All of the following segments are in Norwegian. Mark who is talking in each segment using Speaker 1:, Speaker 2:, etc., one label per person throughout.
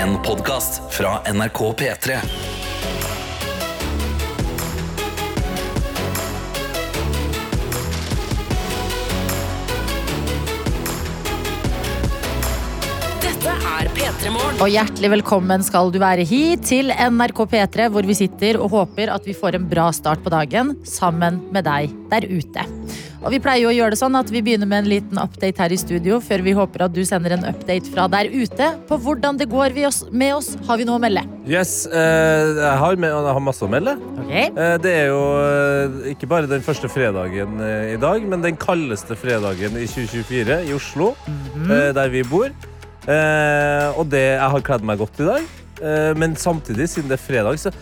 Speaker 1: En podkast fra NRK P3.
Speaker 2: Dette er P3 Morgen.
Speaker 3: Og hjertelig velkommen skal du være hit til NRK P3, hvor vi sitter og håper at vi får en bra start på dagen sammen med deg der ute. Og Vi pleier jo å gjøre det sånn at vi begynner med en liten update her i studio, før vi håper at du sender en update fra der ute på hvordan det går vi oss, med oss. Har vi noe å melde?
Speaker 4: Yes, eh, jeg, har med, jeg har masse å melde.
Speaker 3: Okay.
Speaker 4: Eh, det er jo eh, ikke bare den første fredagen i dag, men den kaldeste fredagen i 2024 i Oslo, eh, der vi bor. Eh, og det, jeg har kledd meg godt i dag, eh, men samtidig, siden det er fredag, så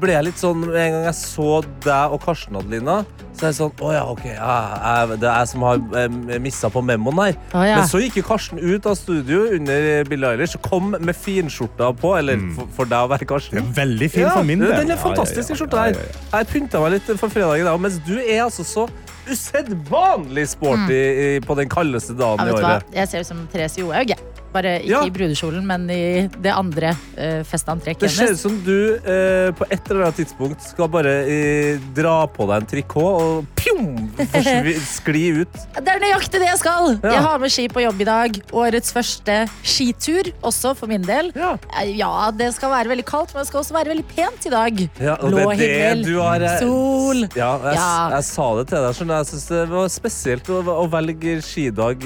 Speaker 4: ble jeg litt sånn Med en gang jeg så deg og Karsten, Adelina, så er jeg sånn Å ja, OK, ja, jeg, det er jeg som har eh, missa på memoen her.
Speaker 3: Å, ja.
Speaker 4: Men så gikk jo Karsten ut av studio under Billie Eilish og kom med finskjorta på, eller for, for deg å være Karsten.
Speaker 5: Det er veldig fin for min del.
Speaker 4: Den er fantastisk, den skjorta her. Jeg pynta meg litt for fredagen, da, mens du er altså så usedvanlig sporty mm. på den kaldeste
Speaker 3: Ja,
Speaker 4: dagen i året.
Speaker 3: Jeg ser ut som Therese Johaug. jeg. Bare ikke
Speaker 4: Ja.
Speaker 3: i brudekjolen, men i det andre uh, festantrekket
Speaker 4: Det ser ut som du uh, på et eller annet tidspunkt skal bare uh, dra på deg en trikot og pjom, skli ut.
Speaker 3: Det er nøyaktig det jeg skal!
Speaker 4: Ja.
Speaker 3: Jeg har med ski på jobb i dag. Årets første skitur, også for min del.
Speaker 4: Ja.
Speaker 3: Ja, det skal være veldig kaldt, men det skal også være veldig pent i dag.
Speaker 4: Ja,
Speaker 3: Blå
Speaker 4: det det
Speaker 3: himmel,
Speaker 4: du har,
Speaker 3: sol.
Speaker 4: Ja, jeg,
Speaker 3: Ja.
Speaker 4: jeg sa det til deg. sånn. Jeg synes det var spesielt å, å velge skidag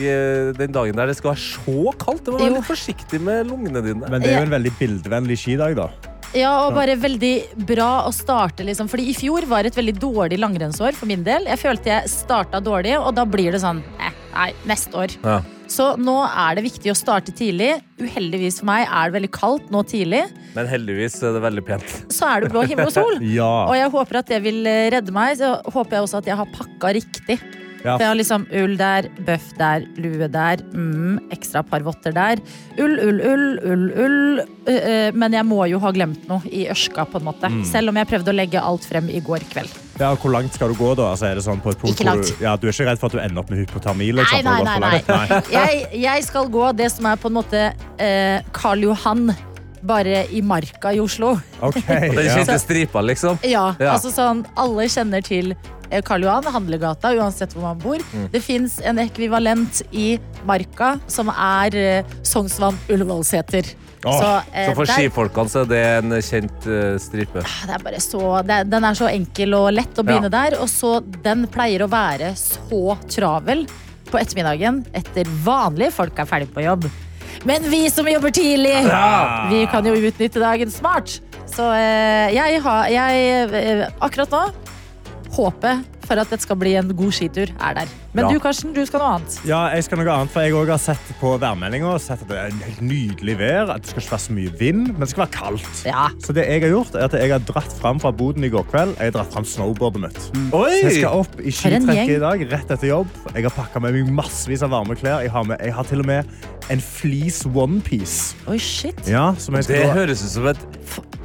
Speaker 4: den dagen der det skal være så kaldt. Du må være
Speaker 3: Jo.
Speaker 4: litt forsiktig med lungene dine.
Speaker 5: Men det er jo en veldig bildevennlig skidag, da.
Speaker 3: Ja, og bare veldig bra å starte, liksom. Fordi i fjor var et veldig dårlig langrennsår for min del. Jeg følte jeg starta dårlig, og da blir det sånn eh, Nei, neste år.
Speaker 4: Ja.
Speaker 3: Så nå er det viktig å starte tidlig. Uheldigvis for meg er det veldig kaldt nå tidlig.
Speaker 4: Men heldigvis er det veldig pent.
Speaker 3: Så er det blå himmel og sol.
Speaker 5: Ja.
Speaker 3: Og jeg håper at det vil redde meg. Så håper jeg også at jeg har pakka riktig.
Speaker 5: Ja.
Speaker 3: Jeg har liksom ull der, bøff der, lue der, mm, ekstra par votter der. Ull, ull, ull, ull, ull. Eh, eh, men jeg må jo ha glemt noe i ørska, på en måte.
Speaker 5: Mm.
Speaker 3: Selv om jeg prøvde å legge alt frem i går kveld.
Speaker 5: ja, Hvor langt skal du gå, da? Altså, er det sånn på et punkt
Speaker 3: Ikke langt.
Speaker 5: Ja, du er ikke redd for at du ender opp med hypotermi? Liksom,
Speaker 3: Nei, nei, nei.
Speaker 5: nei, nei.
Speaker 3: Jeg, jeg skal gå det som er på en måte eh, Karl Johan, bare i Marka i Oslo.
Speaker 5: Okay,
Speaker 4: Den
Speaker 5: ja.
Speaker 4: kjente stripa, liksom.
Speaker 3: Ja,
Speaker 4: Ja.
Speaker 3: altså sånn Alle kjenner til eh, Karl Johan, handlegata, uansett hvor man bor.
Speaker 4: Mm.
Speaker 3: Det fins en ekvivalent i Marka, som er eh, Sognsvann Ullevålseter.
Speaker 5: Oh,
Speaker 3: så, eh,
Speaker 4: Så for
Speaker 3: der-
Speaker 4: skifolkene så er det en kjent uh, stripe.
Speaker 3: det er bare så, det, den er så enkel og lett å begynne der. Og så den pleier å være så travel på ettermiddagen etter vanlige folk er ferdig på jobb. Men vi som jobber tidlig, vi kan jo utnytte dagen smart. Så eh, jeg har jeg, eh, Akkurat nå håpet for at det skal bli en god skitur, er der. Men
Speaker 5: Ja.
Speaker 3: du Karsten, du skal noe annet.
Speaker 5: Ja, jeg skal noe annet, for jeg også har sett på værmeldinga at det er en helt nydelig vær. At det skal ikke være så mye vind, men det skal være kaldt.
Speaker 3: Ja.
Speaker 5: Så det jeg har gjort, er at jeg har dratt fram fra boden i går kveld. Jeg har dratt fram snowboardet mitt.
Speaker 4: Oi!
Speaker 5: Så jeg skal opp i skitrekket i dag, rett etter jobb. Jeg har pakka med meg massevis av varme klær. Jeg har, med, jeg har til og med en fleece onepiece.
Speaker 3: Oi, shit.
Speaker 5: Ja,
Speaker 4: Det høres ut som et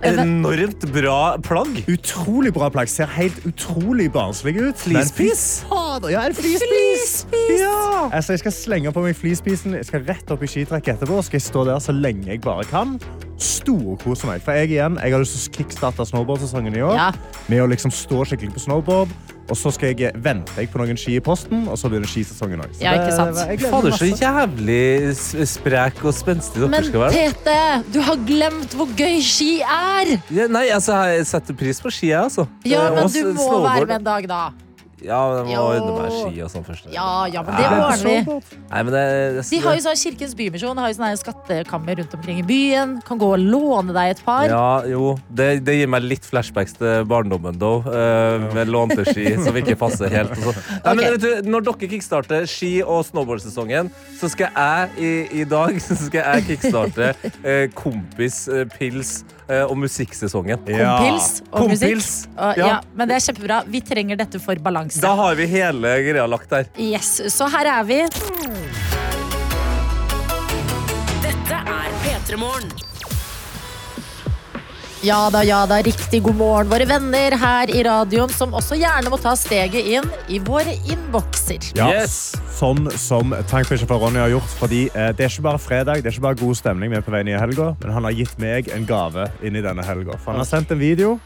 Speaker 4: enormt bra plagg.
Speaker 5: Utrolig bra plagg. Ser helt utrolig barnslig ut.
Speaker 4: Fleecepiece?
Speaker 5: Ja, en fleecepiece! Ja. Altså, jeg skal slenge på meg fleecepiecen. Jeg skal rett opp i skitrekket etterpå. og skal jeg stå der så lenge jeg bare kan. Storkose meg. For jeg igjen, jeg har lyst til å kickstarte snowboardsesongen i år.
Speaker 3: Ja.
Speaker 5: Med å liksom stå skikkelig på snowboard. Og så skal jeg vente jeg på noen ski i posten, og så begynner skisesongen òg.
Speaker 3: Ja, ikke sant.
Speaker 4: Fader, så jævlig sprek og spenstig dere
Speaker 3: Men
Speaker 4: skal være.
Speaker 3: Tete, du har glemt hvor gøy ski er!
Speaker 4: Ja, nei, altså, jeg setter pris på ski, jeg, altså.
Speaker 3: Ja,
Speaker 4: Eh,
Speaker 3: men du må være med en dag, da.
Speaker 4: Ja, men jeg må
Speaker 3: Jo.
Speaker 4: ordne meg ski og sånn først.
Speaker 3: Ja, ja, men det
Speaker 4: Nei,
Speaker 3: ordner vi.
Speaker 4: Nei, men det, det,
Speaker 3: De har jo sånn Kirkens Bymisjon har jo sånne her skattekammer rundt omkring i byen. Kan gå og låne deg et par.
Speaker 4: Ja, jo. Det, det gir meg litt flashbacks til barndommen, though. eh, med lånte ski som ikke passer helt. og så. Nei, men
Speaker 3: Ok.
Speaker 4: vet du, når dere kickstarter ski- og snowboardsesongen, så skal jeg i, i dag så skal jeg kickstarte eh, kompis, eh, pils og musikksesongen.
Speaker 3: Kompils og musikk. Og, ja.
Speaker 4: Ja.
Speaker 3: men det er kjempebra. Vi trenger dette for balanse.
Speaker 4: Da har vi hele greia lagt der.
Speaker 3: Yes, Så her er vi.
Speaker 2: Dette er P3 Morgen.
Speaker 3: Ja da, ja da, riktig god morgen, våre venner her i radioen, som også gjerne må ta steget inn i våre innbokser.
Speaker 5: Ja,
Speaker 4: Yes.
Speaker 5: Sånn som tankfisher for Ronny har gjort. Fordi eh, Det er ikke bare fredag, det er ikke bare god stemning vi er på vei inn i helga, men han har gitt meg en gave inn i denne helga. For han har sendt en video.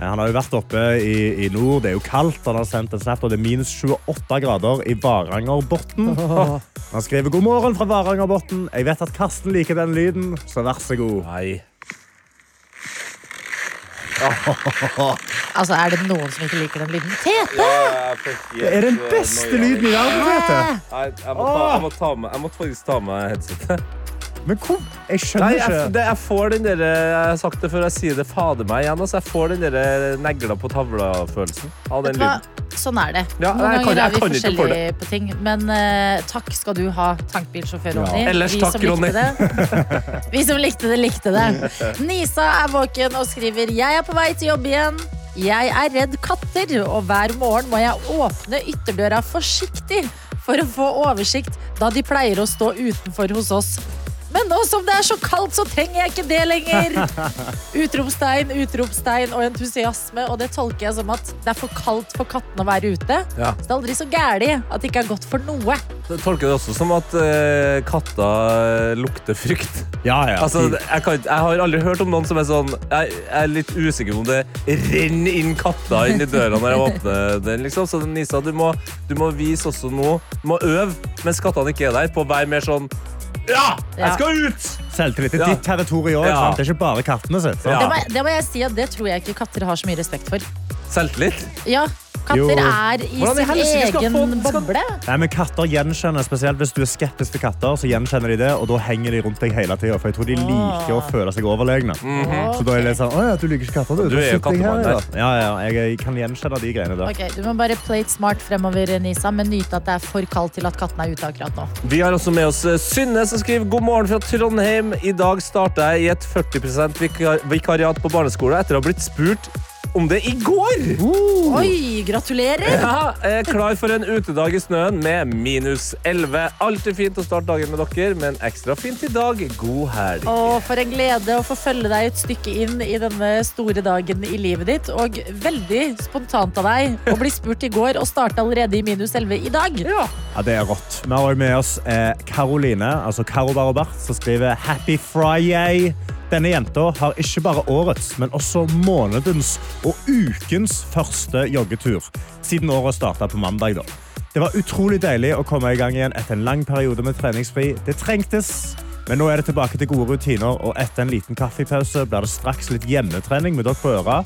Speaker 5: Eh, Han har jo vært oppe i, i nord, det er jo kaldt. Han har sendt en snap, og det er minus 28 grader i Varangerbotn. Han skriver 'God morgen fra Varangerbotn'. Jeg vet at Karsten liker den lyden, så vær så god.
Speaker 4: Nei.
Speaker 3: Altså, Er det noen som ikke liker den lyden? Tete!
Speaker 5: Det er den beste lyden i verden, Tete.
Speaker 4: Jeg, må ta, jeg, må ta med, jeg måtte faktisk ta med headsetet.
Speaker 5: Men hvor? Jeg
Speaker 4: Nei,
Speaker 5: skjønner
Speaker 4: jeg,
Speaker 5: ikke.
Speaker 4: det, jeg får den der, jeg har sagt det før, jeg sier det fader meg igjen. Altså, jeg får den der negla på tavla-følelsen av
Speaker 3: Vet
Speaker 4: den
Speaker 3: du hva?
Speaker 4: lyden.
Speaker 3: Sånn er det.
Speaker 4: Ja,
Speaker 3: Noen
Speaker 4: jeg kan-
Speaker 3: ganger
Speaker 4: jeg
Speaker 3: er vi
Speaker 4: kan ikke for
Speaker 3: forskjellige på ting. Men eh, takk skal du ha, tankbilsjåfør
Speaker 5: Ja.
Speaker 3: Ronny.
Speaker 4: Ellers
Speaker 3: Vi
Speaker 4: takk,
Speaker 3: som likte
Speaker 4: Ronny.
Speaker 3: det. Vi som likte det, likte det. Nisa er våken og skriver Jeg er på vei til jobb igjen. Jeg er redd katter, og hver morgen må jeg åpne ytterdøra forsiktig for å få oversikt, da de pleier å stå utenfor hos oss. Men nå som det er så kaldt, så trenger jeg ikke det lenger. Utropstegn, utropstegn og entusiasme. Og det tolker jeg som at det er for kaldt for kattene å være ute.
Speaker 4: Ja.
Speaker 3: Så det er aldri så gæli at det ikke er godt for noe.
Speaker 4: Jeg tolker det også som at eh, katter lukter frykt.
Speaker 5: Ja, ja.
Speaker 4: Altså, jeg, kan, jeg har aldri hørt om noen som er sånn Jeg, jeg er litt usikker på om det renner inn katter inn i døra når jeg åpner den. liksom Så Nisa, du må, du må vise også noe. Du må øve mens kattene ikke er der, på å være mer sånn Ja, jeg skal ut!
Speaker 5: Selvtillit. Det er
Speaker 4: Ja.
Speaker 5: ditt territorium.
Speaker 4: Ja.
Speaker 5: Det er ikke bare kattene sitt.
Speaker 4: Ja.
Speaker 3: Det, må, det må jeg si at det tror jeg ikke katter har så mye respekt for.
Speaker 4: Selvtillit.
Speaker 3: Ja, katter
Speaker 5: Jo.
Speaker 3: er i sin egen
Speaker 4: få- skal-
Speaker 3: boble.
Speaker 5: Nei, men Katter gjenkjenner, spesielt hvis du er skeptisk til katter, så gjenkjenner de det, og da henger de rundt deg hele tida. For jeg tror de liker å føle seg overlegne. Så da er det sånn Å ja, du liker ikke katter, du.
Speaker 4: Du er jo
Speaker 5: her,
Speaker 4: kattemann
Speaker 5: ja. Ja, ja, jeg, kan gjenkjenne de greiene der.
Speaker 3: Okay, Du må bare play it smart fremover, Nisa, men nyte at det er for kaldt til at kattene er ute akkurat nå.
Speaker 4: Vi har også med oss eh, Synne som skriver god morgen fra Trondheim. I dag starta jeg i et 40 vikar vikariat på barneskole etter å ha blitt spurt om det i går.
Speaker 3: Oi, gratulerer!
Speaker 4: Ja, klar for en utedag i snøen med minus 11. Alltid fint å starte dagen med dere, men ekstra fint i dag. God helg.
Speaker 3: Og for en glede å få følge deg et stykke inn i denne store dagen i livet ditt. Og veldig spontant av deg å bli spurt i går og starte allerede i minus 11 i dag.
Speaker 4: Ja.
Speaker 5: Ja, Det er rått. Vi har med oss Karoline, Caroline, altså Karo Barobert, som skriver Happy Friday. Denne jenta har ikke bare årets, men også månedens og ukens første joggetur. Siden året starta på mandag. da. Det var utrolig deilig å komme i gang igjen etter en lang periode med treningsfri. Det trengtes. Men nå er det tilbake til gode rutiner, og etter en liten kaffepause blir det straks litt hjemmetrening med dere på øra,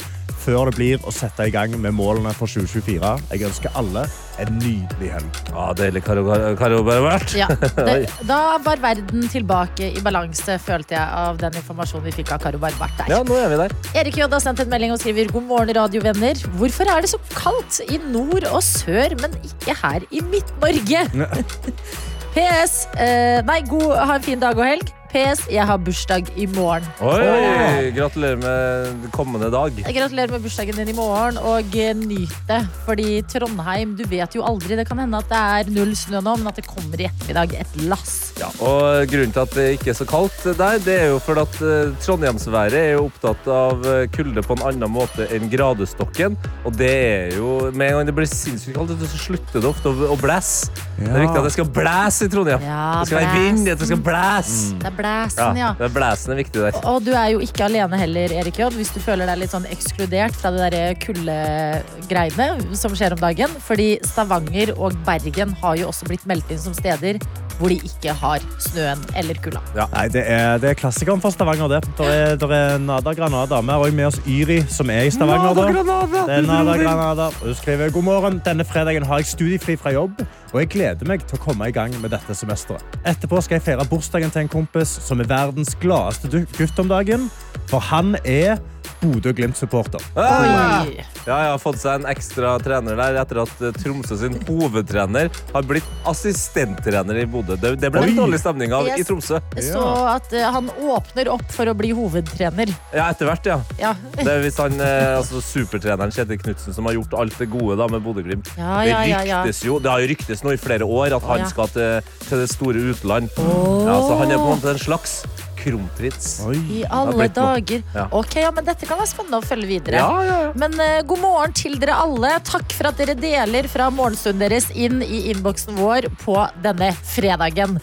Speaker 5: før det blir å sette i gang med målene for 2024. Jeg ønsker alle en nydelig helg.
Speaker 4: Ja, Deilig, Karo, Karo Bervert.
Speaker 3: Ja, det, da var verden tilbake i balanse, følte jeg, av den informasjonen vi fikk av Karo Barbert der.
Speaker 4: Ja, nå er vi der.
Speaker 3: Erik J har sendt en melding og skriver God morgen, radiovenner. Hvorfor er det så kaldt i nord og sør, men ikke her i Midt-Norge? PS. Eh, nei, god, ha en fin dag og helg. PS. Jeg har bursdag i morgen.
Speaker 4: Oi, Gratulerer med kommende dag.
Speaker 3: Gratulerer med bursdagen din i morgen, og eh, nyt det. Fordi Trondheim, du vet jo aldri. Det kan hende at det er null snø nå, men at det kommer i ettermiddag et lass.
Speaker 4: Ja, og Grunnen til at det ikke er så kaldt der, det er jo fordi at eh, Trondheimsværet er jo opptatt av eh, kulde på en annen måte enn gradestokken. Og det er jo Med en gang det blir sinnssykt kaldt, så slutter det ofte å, blæse. Det er viktig at det skal blæse i Trondheim.
Speaker 3: Ja,
Speaker 4: det skal være vind, det skal blæse.
Speaker 3: Det er blæsen, ja.
Speaker 4: det er blæsen er viktig der.
Speaker 3: Og du er jo ikke alene heller, Erik J, hvis du føler deg litt sånn ekskludert fra det der kuldegreiene som skjer om dagen. Fordi Stavanger og Bergen har jo også blitt meldt inn som steder hvor de ikke har snøen eller kulda.
Speaker 5: Nei, det er, det er klassikeren for Stavanger, det. Der er, der er Nada Granada. Vi har også med oss Yri, som er i Stavanger. da. Det er Nada Granada. Hun skriver god morgen. Denne fredagen har jeg studiefri fra jobb, og jeg gleder meg til å komme i gang med dette semesteret. Etterpå skal jeg feire bursdagen til en kompis som er verdens gladeste gutt om dagen. For han er Bodø-Glimt-supporter.
Speaker 4: Ja, jeg har fått seg en ekstra trener der etter at eh, Tromsø sin hovedtrener har blitt assistenttrener i Bodø. Det, det ble
Speaker 5: en
Speaker 4: litt dårlig stemning av i Tromsø.
Speaker 3: Så at uh, han åpner opp for å bli hovedtrener.
Speaker 4: Ja, etter hvert, ja.
Speaker 3: Ja,
Speaker 4: Det er hvis han, uh, altså Supertreneren Kjetil Knutsen som har gjort alt det gode da med Bodø-Glimt.
Speaker 3: ja,
Speaker 4: Det
Speaker 3: ja. ja, ja.
Speaker 4: ryktes jo, det har jo ryktes nå i flere år at han
Speaker 3: ja.
Speaker 4: skal til, til det store utland. Ja, så han er på en måte en slags kronprins.
Speaker 5: Oi.
Speaker 3: I alle dager.
Speaker 4: Ja.
Speaker 3: Ok, ja, men Dette kan være spennende å følge videre.
Speaker 4: Ja, ja, ja.
Speaker 3: Men uh, god morgen til dere alle. Takk for at dere deler fra morgenstunden deres inn i innboksen vår på denne fredagen.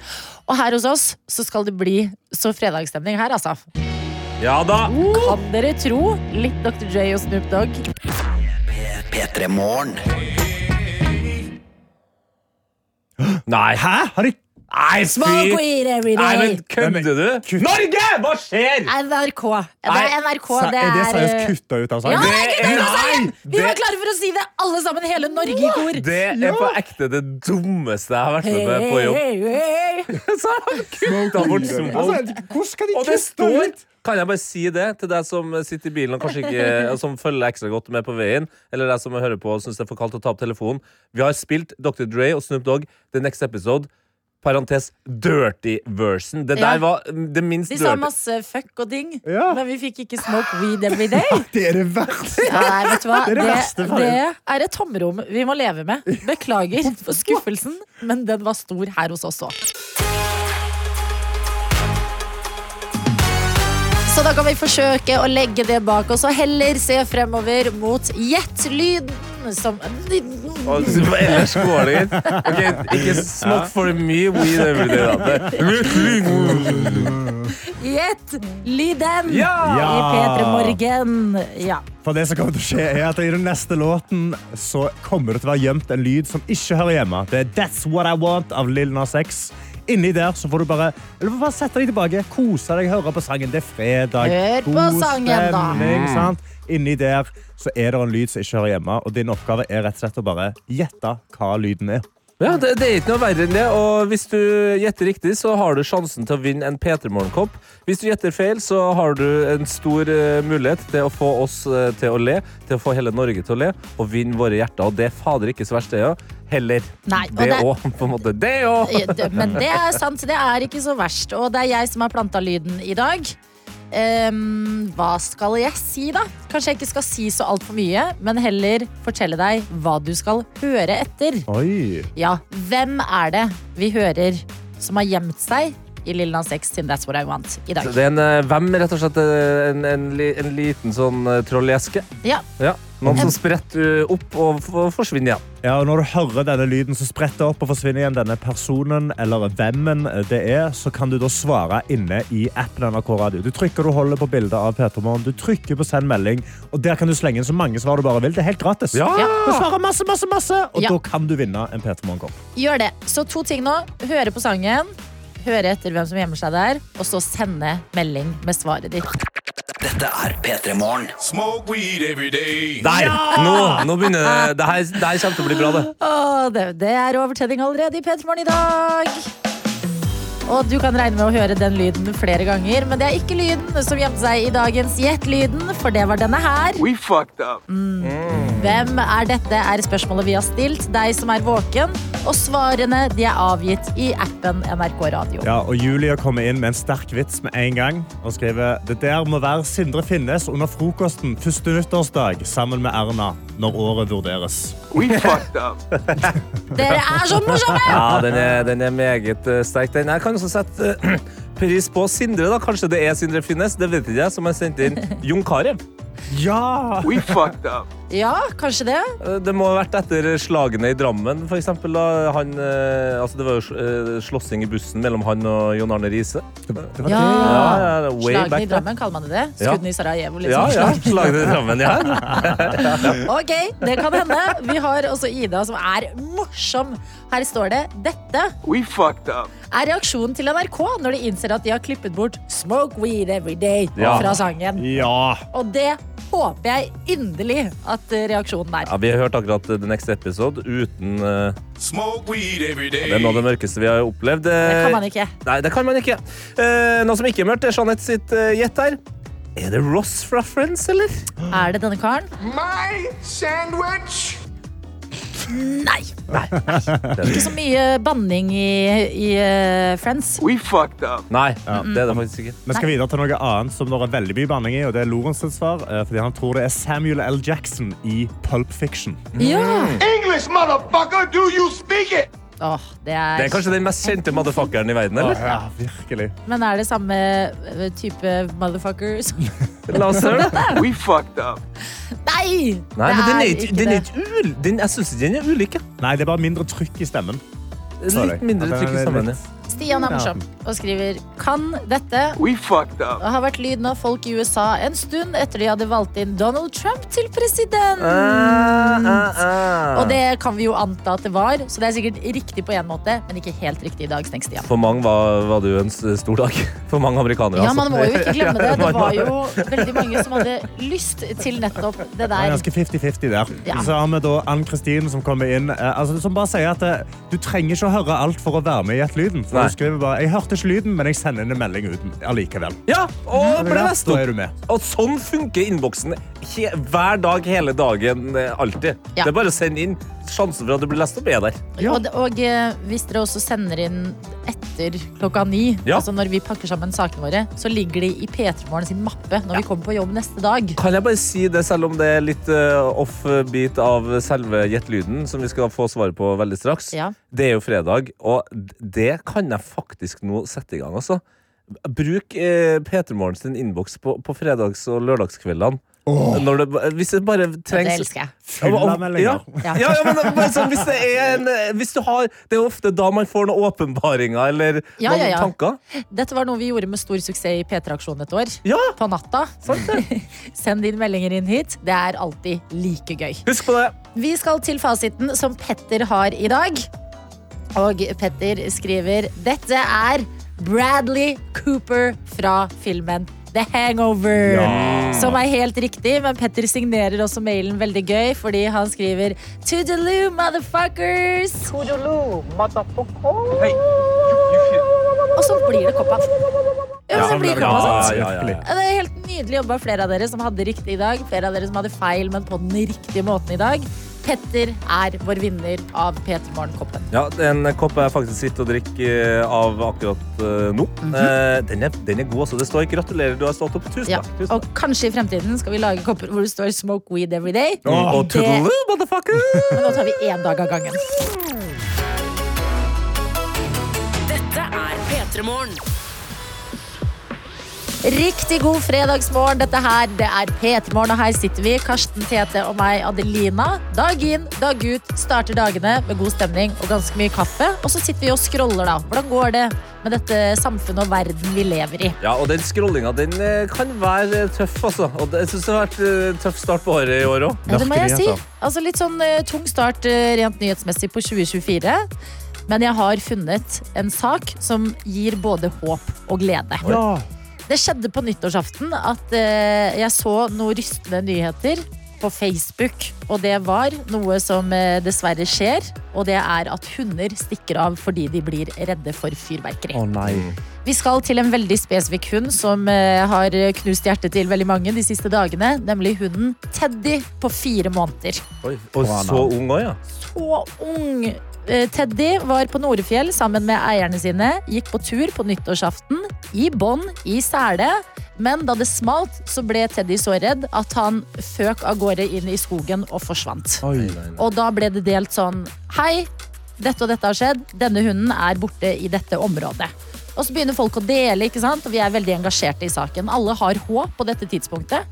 Speaker 3: Og her hos oss så skal det bli så fredagsstemning her, altså.
Speaker 4: ja da!
Speaker 3: Kan dere tro? Litt Dr. J og Snoop Dogg.
Speaker 1: P3 Morgen.
Speaker 4: Nei.
Speaker 5: Hæ? Har de
Speaker 4: Nei,
Speaker 3: Smoke
Speaker 4: fy!
Speaker 3: weed every
Speaker 4: Nei, men kødder du?
Speaker 5: kutt.
Speaker 4: Norge! Hva skjer?
Speaker 3: NRK. Det er NRK.
Speaker 5: Er
Speaker 3: Det
Speaker 5: det
Speaker 3: er
Speaker 5: seriøst
Speaker 3: eh,
Speaker 5: kutta ut av
Speaker 3: Ja, det er kutta ut av sangen! Vi var klare for å si det, alle sammen. Hele Norge i kor.
Speaker 4: Det er på ekte det dummeste jeg har vært med på på jobb.
Speaker 3: Hey, hey, hey.
Speaker 4: Så har han kutta bort
Speaker 5: Altså,
Speaker 4: Smoke.
Speaker 5: hvordan skal de
Speaker 4: det
Speaker 5: kutte ut?
Speaker 4: Kan jeg bare si det til deg som sitter i bilen og kanskje ikke som følger ekstra godt med på veien, eller deg som hører på og syns det er for kaldt å ta opp telefonen. Vi har spilt Dr. Dre og Snoop Dogg The Next Episode. Parentes dirty version. Det
Speaker 3: Ja.
Speaker 4: der var det minst
Speaker 3: De sa
Speaker 4: dirty.
Speaker 3: masse fuck og ding,
Speaker 5: Ja.
Speaker 3: men vi fikk ikke smoke weed every day.
Speaker 5: Det er det verste.
Speaker 3: Ja, nei, vet du hva?
Speaker 5: Det er det
Speaker 3: Det,
Speaker 5: verste
Speaker 3: det er et tomrom vi må leve med. Beklager for skuffelsen, men den var stor her hos oss òg. Så da kan vi forsøke å legge det bak oss og heller se fremover mot gjett-lyden som
Speaker 4: Og ellers går det. Ok, ikke smoke for mye weed every day. Da.
Speaker 3: Gjett-lyden
Speaker 4: Ja!
Speaker 3: i P3 Morgen. Ja.
Speaker 5: For det som kommer til å skje er at I den neste låten så kommer det til å være gjemt en lyd som ikke hører hjemme. Det er That's What I Want av Lil Nas X. Inni der så får du bare eller bare sette deg tilbake, kose deg, høre på sangen. Det er fredag.
Speaker 3: Hør på
Speaker 5: god
Speaker 3: sangen, da.
Speaker 5: stemning, sant? Inni der så er det en lyd som ikke hører hjemme, og din oppgave er rett og slett å bare gjette hva lyden er.
Speaker 4: Ja, det, det er ikke noe verre enn det. Og hvis du gjetter riktig, så har du sjansen til å vinne en P3 Morgenkopp. Hvis du gjetter feil, så har du en stor uh, mulighet til å få oss uh, til å le, til å få hele Norge til å le, og vinne våre hjerter. Og det er fader ikke så verst, det òg. Heller.
Speaker 3: Nei,
Speaker 4: det- òg, på en måte. Det òg!
Speaker 3: Men det er sant, det er ikke så verst. Og det er jeg som har planta lyden i dag. Ehm, hva skal jeg si, da? Kanskje jeg ikke skal si så altfor mye, men heller fortelle deg hva du skal høre etter.
Speaker 5: Oi.
Speaker 3: Ja, hvem er det vi hører som har gjemt seg i Lil Nas X sin That's What I Want i dag?
Speaker 4: Det er en eh, hvem, rett og slett. eh, En, en, li- en liten sånn eh, trolleske.
Speaker 3: Ja,
Speaker 4: Ja. Noen som spretter eh, opp og f- forsvinner igjen.
Speaker 5: Ja, og Når du hører denne lyden som spretter opp og forsvinner igjen, denne personen eller hvemmen det er, så kan du da svare inne i appen NRK Radio. Du trykker og holder på bildet av Peter Morgen, du trykker på send melding, og der kan du slenge inn så mange svar du bare vil. Det er helt gratis.
Speaker 4: Ja!
Speaker 5: Du svarer masse, masse, masse, og
Speaker 3: Ja.
Speaker 5: da kan du vinne en Peter Morgen-kopp.
Speaker 3: gjør det. Så to ting nå. Høre på sangen, høre etter hvem som gjemmer seg der, og så sende melding med svaret ditt.
Speaker 1: Dette er P3 Morgen.
Speaker 6: Smoke weed every day.
Speaker 4: Der! Nå, nå begynner det. Det her, det her kommer til å bli bra, det.
Speaker 3: Åh, det, det er overtenning allerede i P3 Morgen i dag. Og du kan regne med å høre den lyden flere ganger, men det er ikke lyden som gjemte seg i dagens Gjett-lyden, for det var denne her.
Speaker 6: We fucked up.
Speaker 3: Hvem er dette, er spørsmålet vi har stilt deg som er våken, og svarene de er avgitt i appen NRK Radio.
Speaker 5: Ja, og Julia kommer inn med en sterk vits med en gang og skriver det der må være Sindre Finnes under frokosten første nyttårsdag sammen med Erna når året vurderes.
Speaker 6: We fucked up.
Speaker 3: Dere er så morsomme!
Speaker 4: Ja, den er, den er meget eh, sterk. Den jeg kan også sette eh, pris på Sindre. da. Kanskje det er Sindre Finnes, det vet ikke jeg, som har sendt inn Jon Carew.
Speaker 5: Ja!
Speaker 6: We fucked up.
Speaker 3: Ja, kanskje det.
Speaker 4: Eh, Det må ha vært etter slagene i Drammen, for eksempel. Da. Han, eh, altså det var jo eh, slåssing i bussen mellom han og Jon Arne Riise.
Speaker 3: Ja.
Speaker 4: Ja, ja,
Speaker 3: Slagene
Speaker 4: back
Speaker 3: i. Drammen, kaller man det det?
Speaker 4: Ja.
Speaker 3: I Sarajevo, liksom.
Speaker 4: Ja, ja, slagene i Drammen, ja.
Speaker 3: Ok, det kan hende. Vi har også Ida som er morsom. Her står det dette
Speaker 6: We fucked up.
Speaker 3: er reaksjonen til NRK når de innser at de har klippet bort 'Smoke weed every day'
Speaker 4: Ja.
Speaker 3: fra sangen.
Speaker 5: Ja.
Speaker 3: Og det håper jeg inderlig at eh, reaksjonen er.
Speaker 4: ja. Vi har hørt akkurat The Next Episode uten uh,
Speaker 6: Smoke weed every day.
Speaker 4: Det er noe av det mørkeste vi har opplevd.
Speaker 3: Det kan man ikke.
Speaker 4: Nei, det kan man ikke. Uh, noe som ikke er mørkt, er Jeanette sitt eh, gjett her. Er det Ross fra Friends, eller?
Speaker 3: Er det denne karen?
Speaker 6: My sandwich.
Speaker 3: Nei. Ikke så mye banning i, i eh, Friends.
Speaker 6: We fucked up.
Speaker 4: Nei, det er det faktisk ikke.
Speaker 5: Vi skal videre til noe annet som det er veldig mye banning i, og det er Lorentz svar. eh, Fordi han tror det er Samuel L. Jackson i Pulp Fiction.
Speaker 3: Ja.
Speaker 6: English, motherfucker. Do you speak it?
Speaker 3: Åh, det
Speaker 4: Det
Speaker 3: er,
Speaker 4: er kanskje den mest kjente motherfuckeren i verden, eller?
Speaker 5: ja, virkelig.
Speaker 3: Men er det samme eh, type motherfucker som
Speaker 4: La oss høre.
Speaker 6: We fucked up.
Speaker 3: Nei!
Speaker 4: Nei, men den er ikke, den er ikke ul... Den, jeg syns ikke den er ulik.
Speaker 5: Nei, det er bare mindre trykk i stemmen. Sorry.
Speaker 4: Litt mindre trykk i
Speaker 5: er
Speaker 4: stemmen. ja.
Speaker 3: Stian er morsom og skriver Kan dette
Speaker 6: We fucked up.
Speaker 3: har vært lyden av folk i USA en stund etter de hadde valgt inn Donald Trump til president.
Speaker 4: Uh, uh, uh.
Speaker 3: Og det kan vi jo anta at det var, så det er sikkert riktig på en måte, men ikke helt riktig i dag, Stian.
Speaker 4: For mange var, var det jo en stor dag. For mange amerikanere.
Speaker 3: Ja,
Speaker 4: altså.
Speaker 3: man må jo ikke glemme det. Det var jo veldig mange som hadde lyst til nettopp det
Speaker 5: Det er
Speaker 3: der.
Speaker 5: ganske 50-50 der.
Speaker 3: Ja.
Speaker 5: Så har vi da Ann-Kristin som kommer inn. eh, Altså, som bare sier at eh, Du trenger ikke å høre alt for å være med i et lyden. For skriver bare, Jeg hørte ikke lyden, men jeg sender en melding uten allikevel.
Speaker 4: Ja, og ble lest
Speaker 5: Da
Speaker 4: opp.
Speaker 5: er du med.
Speaker 4: Og sånn funker innboksen hver dag, hele dagen, eh, alltid.
Speaker 3: Ja.
Speaker 4: Det er bare å sende inn. Sjansen for at det blir lest opp, er der.
Speaker 3: Og, og eh, hvis dere også sender inn etter klokka ni,
Speaker 4: Ja.
Speaker 3: altså når vi pakker sammen sakene våre, så ligger de i P3 Morgen sin mappe når vi kommer på jobb neste dag.
Speaker 4: Kan jeg bare si det, selv om det er litt uh, off-beat av selve Gjett-lyden, som vi skal få svaret på veldig straks.
Speaker 3: Ja.
Speaker 4: Det er jo fredag, og det kan jeg faktisk nå sette i gang, altså. Bruk eh, P3 Morgen sin innboks på, på fredags- og lørdagskveldene. Når det, hvis det bare
Speaker 3: Det elsker jeg.
Speaker 5: Full av meldinger.
Speaker 3: Ja.
Speaker 4: ja, ja, men sånn, hvis det er en hvis du har, Det er ofte da man får noen åpenbaringer eller
Speaker 3: Ja,
Speaker 4: noen
Speaker 3: ja, ja.
Speaker 4: tanker.
Speaker 3: Dette var noe vi gjorde med stor suksess i P3-aksjonen et år.
Speaker 4: Ja,
Speaker 3: På natta. Send inn meldinger inn hit. Det er alltid like gøy.
Speaker 4: Husk på det.
Speaker 3: Vi skal til fasiten som Petter har i dag. Og Petter skriver Dette er Bradley Cooper fra filmen The Hangover. Som er helt riktig, men Petter signerer også mailen veldig gøy fordi han skriver Toodaloo, motherfuckers!
Speaker 6: Toodaloo, motherfuckers. should.
Speaker 3: Og så blir det koppa. Ja, så blir det koppa sånn.
Speaker 4: ja, ja, ja.
Speaker 3: Ja, Det er helt nydelig jobba flere av dere som hadde riktig i dag. Flere av dere som hadde feil, men på den riktige måten i dag. Petter er vår vinner av P3 Morgenkoppen.
Speaker 4: Ja, Den kopp jeg faktisk sitter og drikker eh, av akkurat nå. nå. -hmm. den, er, den er god. altså. Det står 'gratulerer, du har stått opp'. Tusen
Speaker 3: Ja.
Speaker 4: takk. Tusen
Speaker 3: Og kanskje i fremtiden skal vi lage kopper hvor det står 'smoke weed every day'.
Speaker 4: Oh, og
Speaker 3: det-
Speaker 4: motherfucker!
Speaker 3: Men nå tar vi én dag av gangen.
Speaker 2: Dette er P3 Morgen.
Speaker 3: Riktig god fredagsmorgen. Dette her, det er P3 Morgen, og her sitter vi. Karsten Tete og meg, Adelina. Dag inn, dag ut. Starter dagene med god stemning og ganske mye kaffe. Og så sitter vi og scroller, da. Hvordan går det med dette samfunnet og verden vi lever i?
Speaker 4: Ja, og den scrollinga den eh, kan være tøff, altså. Og jeg syns det har vært en tøff start på året i år òg.
Speaker 3: Ja, det må jeg si. Altså Litt sånn eh, tung start eh, rent nyhetsmessig på 2024. Men jeg har funnet en sak som gir både håp og glede.
Speaker 5: Ja.
Speaker 3: Det skjedde på nyttårsaften at eh, jeg så noen rystende nyheter på Facebook. Og det var noe som eh, dessverre skjer, og det er at hunder stikker av fordi de blir redde for fyrverkeri.
Speaker 5: Å nei.
Speaker 3: Vi skal til en veldig spesifikk hund som eh, har knust hjertet til veldig mange de siste dagene, nemlig hunden Teddy på fire måneder.
Speaker 4: Og så ung òg, ja.
Speaker 3: Så ung! Eh, Teddy var på Norefjell sammen med eierne sine, gikk på tur på nyttårsaften i bånd i sele. Men da det smalt, så ble Teddy så redd at han føk av gårde inn i skogen og forsvant.
Speaker 5: Oi.
Speaker 3: Og da ble det delt sånn Hei, dette og dette har skjedd. Denne hunden er borte i dette området. Og så begynner folk å dele, ikke sant? og vi er veldig engasjerte i saken. Alle har håp på dette tidspunktet.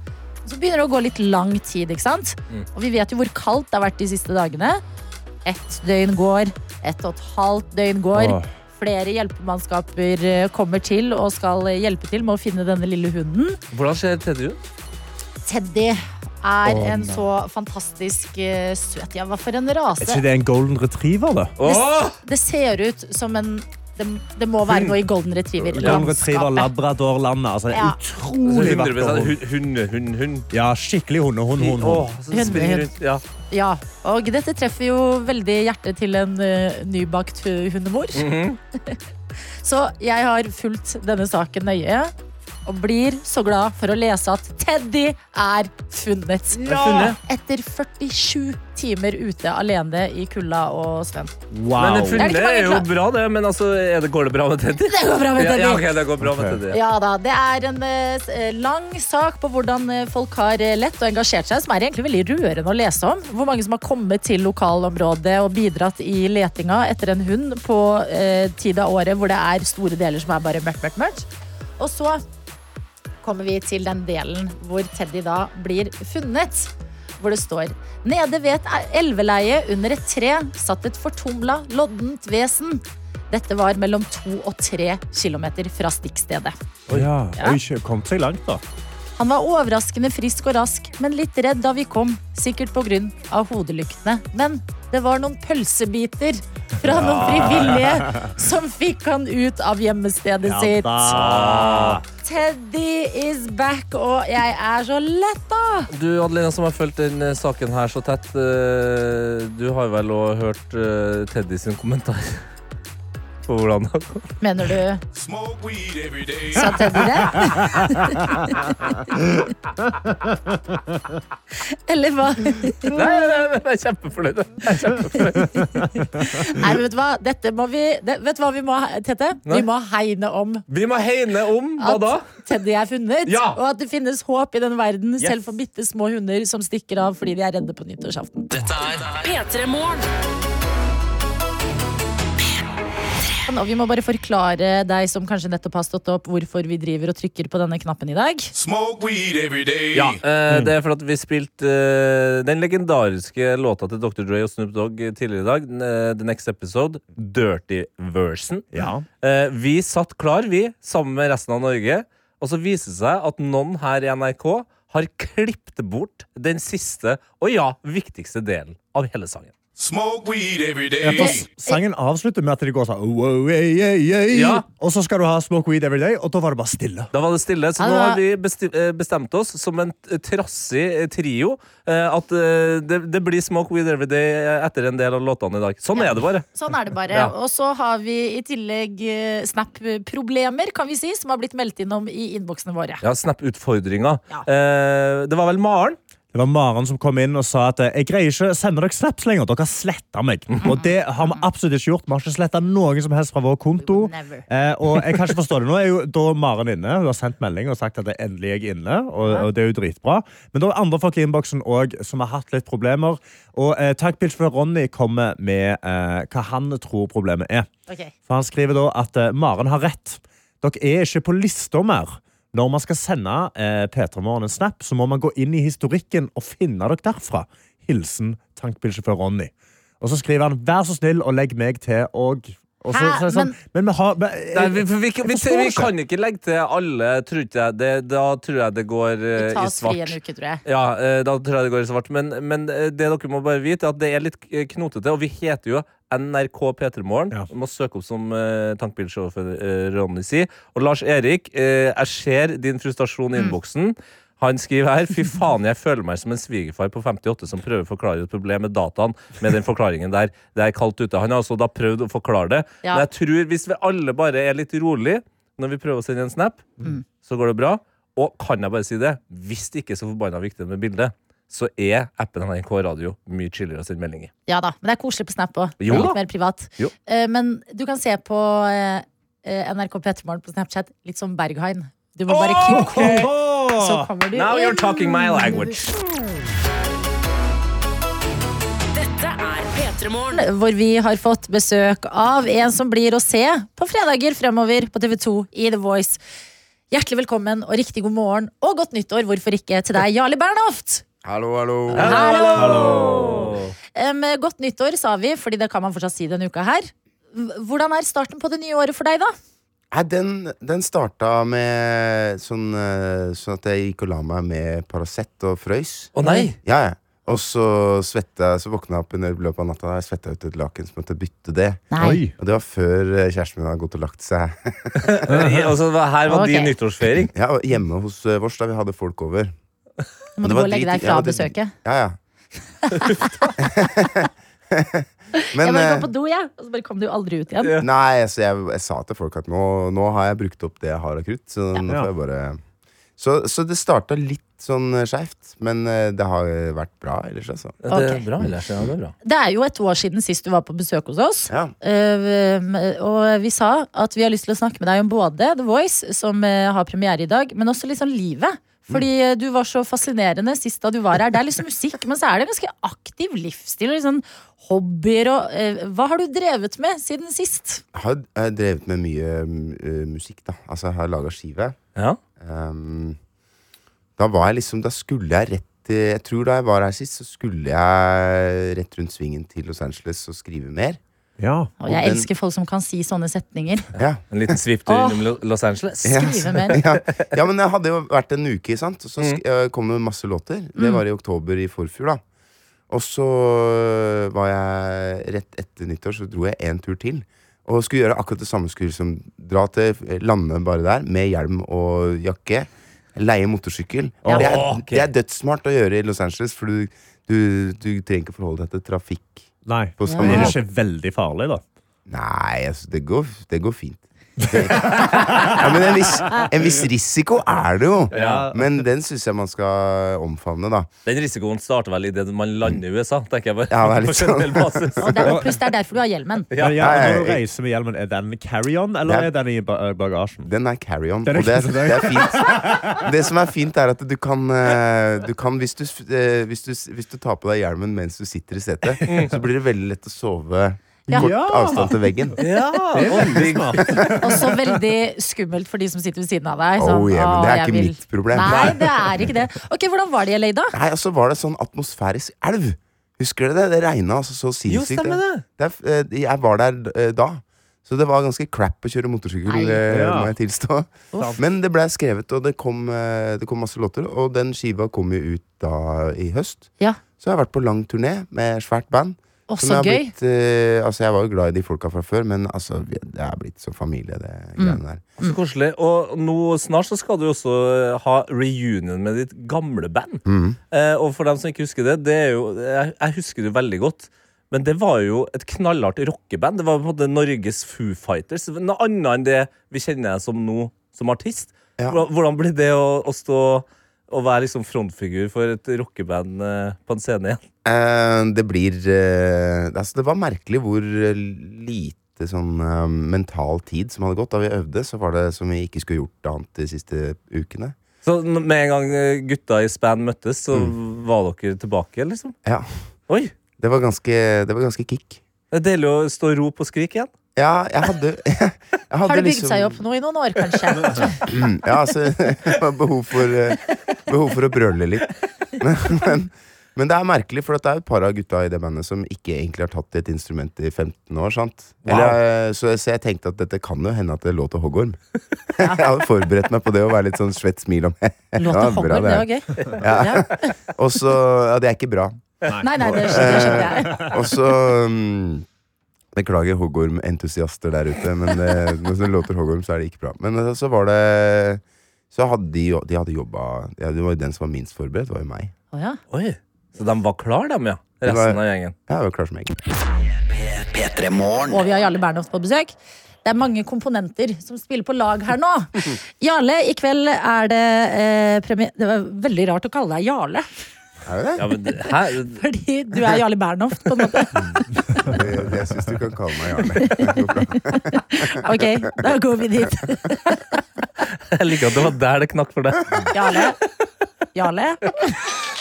Speaker 3: Så begynner det å gå litt lang tid, ikke sant? Og vi vet jo hvor kaldt det har vært de siste dagene. Ett døgn går, ett og et halvt døgn går.
Speaker 5: Åh.
Speaker 3: Flere hjelpemannskaper eh, kommer til og skal hjelpe til med å finne denne lille hunden.
Speaker 4: Hvordan ser Teddy ut?
Speaker 3: Teddy er
Speaker 5: Åh,
Speaker 3: en
Speaker 5: nei.
Speaker 3: så fantastisk eh, søt Ja, hva for en
Speaker 5: Er
Speaker 3: rase?
Speaker 5: ikke det en golden retriever, da?
Speaker 4: Åh!
Speaker 3: Det ser ut som en Det, det må være noe i golden retriever.
Speaker 5: Golden retriever, labradorlandet. Altså,
Speaker 3: Ja.
Speaker 5: Utrolig vakker
Speaker 4: 100
Speaker 5: hund.
Speaker 4: hund, hund, hund, hund.
Speaker 5: Ja, skikkelig hunde. Hund, hund.
Speaker 3: Hund,
Speaker 4: rundt. Ja.
Speaker 3: Ja, og dette treffer jo veldig hjertet til en uh, nybakt hundemor. hundemor.
Speaker 4: -hmm.
Speaker 3: Så jeg har fulgt denne saken nøye. Og blir så glad for å lese at Teddy er funnet.
Speaker 4: Ja!
Speaker 3: Etter 47 timer ute alene i kulda og snøen.
Speaker 5: Wow.
Speaker 4: Men det
Speaker 3: Det er
Speaker 4: funnet er jo bra, det. Men altså, er det, går det bra med Teddy?
Speaker 3: Det går bra med Teddy.
Speaker 4: ja, okay, det går bra med Teddy.
Speaker 3: Ja da, Det er en eh, eh, lang sak på hvordan eh, folk har eh, lett og engasjert seg, som er egentlig veldig rørende å lese om. Hvor mange som har kommet til lokalområdet og bidratt i letinga etter en hund på eh, tid av året hvor det er store deler som er bare mørkt, mørkt, mørkt. Og så kommer vi til den delen hvor Teddy da blir funnet. Hvor det står Nede ved et elveleie under et tre satt et fortumla, loddent vesen. Dette var mellom to og tre kilometer fra stikkstedet.
Speaker 5: Ja.
Speaker 3: Ja.
Speaker 5: Oi, kom seg langt, da.
Speaker 3: Han var overraskende frisk og rask, men litt redd da vi kom. Sikkert pga. hodelyktene. Men det var noen pølsebiter fra noen frivillige som fikk han ut av hjemmestedet
Speaker 5: Ja
Speaker 3: sitt. Teddy is back, og jeg er så letta!
Speaker 4: Du, Adelina, som har fulgt den eh, saken her så tett, eh, du har vel òg hørt eh, Teddy sin kommentar på hvordan det har gått?
Speaker 3: Mener du. Sa Teddy det? Eller hva?
Speaker 4: Nei, nei, nei, jeg er kjempefornøyd. Jeg er kjempefornøyd.
Speaker 3: Nei, vet du hva? Dette må vi det, Vet du hva vi må, Tete?
Speaker 4: Nei.
Speaker 3: Vi må hegne om
Speaker 4: Vi må hegne om hva da?
Speaker 3: at Teddy er funnet,
Speaker 4: Ja.
Speaker 3: og at det finnes håp i den verden,
Speaker 4: Yes.
Speaker 3: selv for bitte små hunder som stikker av fordi de er redde på nyttårsaften.
Speaker 2: P3 Morgen.
Speaker 3: Og vi må bare forklare deg som kanskje nettopp har stått opp, hvorfor vi driver og trykker på denne knappen i dag.
Speaker 7: Smoke weed every day.
Speaker 4: Ja, eh, Det er for at vi spilte eh, den legendariske låta til Dr. Dre og Snoop Dogg tidligere i dag. eh, The Next Episode. Dirty Version.
Speaker 5: Ja.
Speaker 4: Eh, vi satt klar, vi, sammen med resten av Norge. Og så viser det seg at noen her i NRK har klippet bort den siste, og ja, viktigste delen av hele sangen.
Speaker 7: Smoke weed every
Speaker 5: Ja,
Speaker 7: day.
Speaker 5: for sangen avslutter med at de går sånn oh, oh, yeah, yeah, yeah.
Speaker 4: Ja.
Speaker 5: Og så skal du ha smoke weed every day, og da var det bare stille.
Speaker 4: Da var det stille, så
Speaker 3: Ja,
Speaker 4: nå har vi eh, bestemt oss som en trassig eh, trio eh, at det, det blir Smoke Weed Every Day etter en del av låtene i dag. Sånn er det bare.
Speaker 3: Sånn er det bare.
Speaker 4: Ja.
Speaker 3: Og så har vi i tillegg Snap-problemer, kan vi si, som har blitt meldt innom i innboksene våre.
Speaker 4: Ja, Snap-utfordringer.
Speaker 3: Ja.
Speaker 4: Eh, det var vel Maren?
Speaker 5: Det var Maren som kom inn og sa at jeg greier ikke å sende dere snaps lenger. Dere har sletta meg. Og det har vi absolutt ikke gjort. Vi har ikke sletta noen som helst fra vår konto. Eh, og jeg kan ikke forstå det. Nå er jo da Maren inne. Hun har sendt melding og sagt at det endelig er jeg inne. Og, og det er jo dritbra. Men det er andre folk i innboksen òg som har hatt litt problemer. Og eh, for Ronny kommer med eh, hva han tror problemet er.
Speaker 3: Okay.
Speaker 5: For han skriver da at eh, Maren har rett. Dere er ikke på lista mer. Når man skal sende eh, P3 Morgen en snap, så må man gå inn i historikken og finne dere derfra. Hilsen tankbilsjåfør Ronny. Og så skriver han 'vær så snill og legg meg til', og, så,
Speaker 3: Hæ?
Speaker 5: så er det sånn, men, men,
Speaker 4: Nei, vi, vi, vi, vi, kan ikke legge til alle, tror ikke jeg. Det, da tror jeg det går
Speaker 3: Vi tar
Speaker 4: i
Speaker 3: oss fri en uke, tror jeg.
Speaker 4: Ja, uh, da tror jeg det går i svart. Men, men eh, det dere må bare vite, er at det er litt knotete. Og vi heter jo NRK P3 Morgen.
Speaker 5: Ja.
Speaker 4: Må søke opp som uh, tankbilsjåfør uh, Ronny sier. Og Lars Erik, eh, jeg ser din frustrasjon
Speaker 3: Mm.
Speaker 4: i innboksen. Han skriver her Fy faen, jeg føler meg som en svigerfar på 58 som prøver å forklare et problem med dataen med den forklaringen der. Det er kaldt ute. Han har altså da prøvd å forklare det.
Speaker 3: Ja.
Speaker 4: Men jeg tror hvis vi alle bare er litt rolig når vi prøver å sende en snap,
Speaker 3: Mm.
Speaker 4: så går det bra. Og kan jeg bare si det, hvis det ikke er så forbanna viktig med bildet, så er appen NRK Radio mye chillere å sende melding i.
Speaker 3: Ja da, Men det er koselig på Snap òg. Litt mer privat.
Speaker 4: Jo.
Speaker 3: Eh, men du kan se på eh, eh, NRK P3morgen på Snapchat litt som Berghain. Du må bare keep cool, så kommer du
Speaker 4: Now you're talking my language.
Speaker 2: Dette er P3
Speaker 3: Hvor vi har fått besøk av en som blir å se på fredager fremover på TV2 i The Voice. Hjertelig velkommen og riktig god morgen og godt nyttår, hvorfor ikke, til deg, Jarle Bernhoft.
Speaker 6: Hallo, hallo.
Speaker 3: Hallo! Em, godt nyttår, sa vi, fordi det kan man fortsatt si denne uka her. Hvordan er starten på det nye året for deg, da?
Speaker 8: Nei, den, den starta med sånn, eh, sånn at jeg gikk og la meg med Paracet og frøys.
Speaker 4: Å nei!
Speaker 8: Ja, ja. Og så svetta Så våkna jeg opp i løpet av natta. Jeg svetta ut et laken, så måtte jeg bytte det.
Speaker 5: Nei.
Speaker 8: Og det var før eh, kjæresten min hadde gått og lagt seg.
Speaker 4: altså, her var din
Speaker 3: Ok.
Speaker 4: nyttårsfeiring.
Speaker 8: Ja, Hjemme hos eh, vårs, da vi hadde folk over.
Speaker 3: Må
Speaker 8: det
Speaker 3: du gå og legge deg fra
Speaker 8: ja, det-
Speaker 3: besøket?
Speaker 8: Ja, ja. Men
Speaker 3: jeg bare
Speaker 8: eh,
Speaker 3: på do, jeg. Og så bare kom du aldri ut igjen.
Speaker 8: Nei, så jeg, jeg sa til folk at nå, nå har jeg brukt opp det jeg har av krutt. Så nå får jeg bare Så, så det starta litt sånn eh, skeivt, men eh, det har vært bra ellers, altså.
Speaker 4: Ja, Det er bra, ellers. Ja, det er bra.
Speaker 3: Det er jo et år siden sist du var på besøk hos oss.
Speaker 8: Ja.
Speaker 3: Eh, og vi sa at vi har lyst til å snakke med deg om både The Voice, som har premiere i dag, men også sånn livet. Fordi eh, du var så fascinerende sist da du var her. Det er liksom musikk, men så er det en ganske aktiv livsstil. og sånn hobbyer og eh, Hva har du drevet med siden sist?
Speaker 8: Jeg har, jeg har drevet med mye eh, musikk, da. Altså, jeg har laga skive.
Speaker 4: Ja.
Speaker 8: Um, da var jeg liksom Da skulle jeg rett Jeg tror da jeg var her sist, så skulle jeg rett rundt svingen til Los Angeles og skrive mer.
Speaker 5: Ja.
Speaker 3: Og jeg
Speaker 8: den-
Speaker 3: elsker folk som kan si sånne setninger.
Speaker 8: Ja.
Speaker 4: En liten svipptur
Speaker 3: Åh.
Speaker 4: innom Los Angeles.
Speaker 3: Skrive mer.
Speaker 8: ja. ja, men det hadde jo vært en uke, sant? og så sk- eh, kom det masse låter. Det var i oktober i forfjor, da. Og så øh, var jeg rett etter nyttår, så dro jeg en tur til. Og skulle gjøre akkurat det samme. Skulle liksom dra til landet bare der, med hjelm og jakke. Leie motorsykkel.
Speaker 3: Ja.
Speaker 8: Det, er,
Speaker 4: Ok.
Speaker 8: det er dødssmart å gjøre i Los Angeles, for du, du, du trenger ikke forholde deg til trafikk
Speaker 5: Nei.
Speaker 8: på samme
Speaker 5: Men er det ikke veldig farlig, da?
Speaker 8: Nei, altså, det går, det går fint. Ja, men en viss, en viss risiko er det jo.
Speaker 4: Ja.
Speaker 8: Men den syns jeg man skal omfavne, da.
Speaker 4: Den risikoen starter vel idet man lander i USA, tenker jeg bare.
Speaker 8: Ja, det er litt
Speaker 4: sånn.
Speaker 3: Og pluss det er derfor du har hjelmen.
Speaker 4: Ja.
Speaker 5: Ja, når du reiser med hjelmen, er den carry-on, eller
Speaker 8: Ja.
Speaker 5: er den i bagasjen?
Speaker 8: Den er carry-on, og det, det er fint. Det som er fint, er at du kan, eh, du kan hvis, du, eh, hvis, du, hvis du tar på deg hjelmen mens du sitter i setet, så blir det veldig lett å sove
Speaker 3: Ja.
Speaker 8: kort
Speaker 5: Ja.
Speaker 8: avstand til veggen.
Speaker 4: Ja,
Speaker 5: veldig
Speaker 3: Også så veldig skummelt for de som sitter ved siden av deg. Sånn,
Speaker 8: Oh, yeah, men det er ikke
Speaker 3: vil-»
Speaker 8: mitt problem.
Speaker 3: Nei, det er ikke det. Ok, Hvordan var det i LA, da?
Speaker 8: Nei, altså var det sånn atmosfærisk elv. Husker dere det? Det regna altså så sinnssykt.
Speaker 4: det.
Speaker 8: Det eh, jeg var der eh, da. Så det var ganske crap å kjøre motorsykkel,
Speaker 3: Nei.
Speaker 8: eh,
Speaker 5: Ja.
Speaker 8: må jeg tilstå.
Speaker 3: Uff.
Speaker 8: Men det ble skrevet, og det kom, det kom masse låter. Og den skiva kom jo ut da i høst.
Speaker 3: Ja.
Speaker 8: Så jeg har vært på lang turné med svært band.
Speaker 3: Å, så
Speaker 8: jeg
Speaker 3: gøy.
Speaker 8: Blitt, eh, altså jeg var jo glad i de folka fra før, men altså, det er blitt så familie, det
Speaker 3: Mm.
Speaker 8: greiene der.
Speaker 4: Så koselig. Og nå snart så skal du også ha reunion med ditt gamle band.
Speaker 8: Mm.
Speaker 4: Eh, og for dem som ikke husker det, det er jo, jeg, jeg husker det veldig godt. Men det var jo et knallhardt rockeband. Det var på en måte Norges Foo Fighters. Noe annet enn det vi kjenner deg som nå, som artist.
Speaker 8: Ja.
Speaker 4: Hvordan blir det å, å stå og være liksom frontfigur for et rockeband eh, på en scene igjen?
Speaker 8: Eh, det blir eh, altså Det var merkelig hvor eh, lite sånn eh, mental tid som hadde gått. Da vi øvde, så var det som vi ikke skulle gjort annet de siste ukene.
Speaker 4: Så med en gang eh, gutta i span møttes, så
Speaker 8: Mm.
Speaker 4: var dere tilbake, liksom?
Speaker 8: Ja,
Speaker 4: Oi!
Speaker 8: det var ganske, det var ganske kick.
Speaker 4: Det er deilig å stå og rope og skrike igjen.
Speaker 8: Ja, jeg hadde, jeg hadde
Speaker 3: Har det bygd
Speaker 8: liksom-
Speaker 3: seg opp nå i noen år, kanskje?
Speaker 8: Ja, altså det var behov for, eh, behov for å brøle litt. Men, men, men det er merkelig, for det er et par av gutta i det bandet som ikke egentlig har tatt et instrument i 15 år. sant?
Speaker 4: Wow.
Speaker 8: Eller, eh, så, så jeg tenkte at dette kan jo hende at det lå til hoggorm. jeg hadde forberedt meg på det å være litt sånn svett smil om
Speaker 3: Låt
Speaker 8: Ja,
Speaker 3: det
Speaker 8: bra
Speaker 3: holde, det
Speaker 8: det.
Speaker 3: var gøy.
Speaker 8: Ja.
Speaker 3: Ja.
Speaker 8: Og så Ja, det er ikke bra.
Speaker 3: Nei, nei, det skjønner, det skjønner jeg.
Speaker 8: Og så mm, Beklager hoggormentusiaster der ute, men det, når det låter hoggorm, så er det ikke bra. Men eh, så var det Så hadde de, de hadde jobba ja, Det var jo den som var minst forberedt, var jo meg.
Speaker 3: Oh, ja.
Speaker 4: Oi, Så de var klar, dem, ja? Resten
Speaker 8: var-
Speaker 4: av gjengen.
Speaker 8: Jeg var klar som egg.
Speaker 3: Og vi har Jarle Bernhoft på besøk. Det er mange komponenter som spiller på lag her nå. Jarle, i kveld er det eh, premie... Det var veldig rart å kalle deg Jarle,
Speaker 8: Er det det?
Speaker 4: Ja, men hæ?
Speaker 3: fordi du er Jarle Bernhoft, på en måte.
Speaker 8: det, det jeg syns du kan kalle meg Jarle.
Speaker 3: Ok, da går vi dit.
Speaker 4: Jeg liker at det var der det knakk for deg.
Speaker 3: Jarle. Jarle.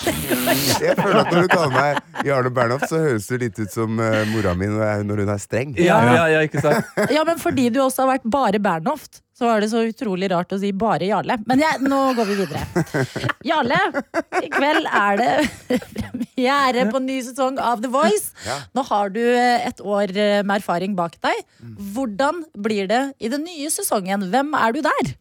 Speaker 8: Jeg føler at Når du kaller meg Jarle Bernhoft, så høres du litt ut som eh, mora mi når, hun er streng.
Speaker 4: Ja, ja, ja, ikke sant?
Speaker 3: Ja, men fordi du også har vært bare Bernhoft, så var det så utrolig rart å si bare Jarle. Men jeg, nå går vi videre. Jarle, i kveld er det premiere på ny sesong av The Voice. Nå har du eh, et år eh, med erfaring bak deg. Hvordan blir det i den nye sesongen? Hvem er du der?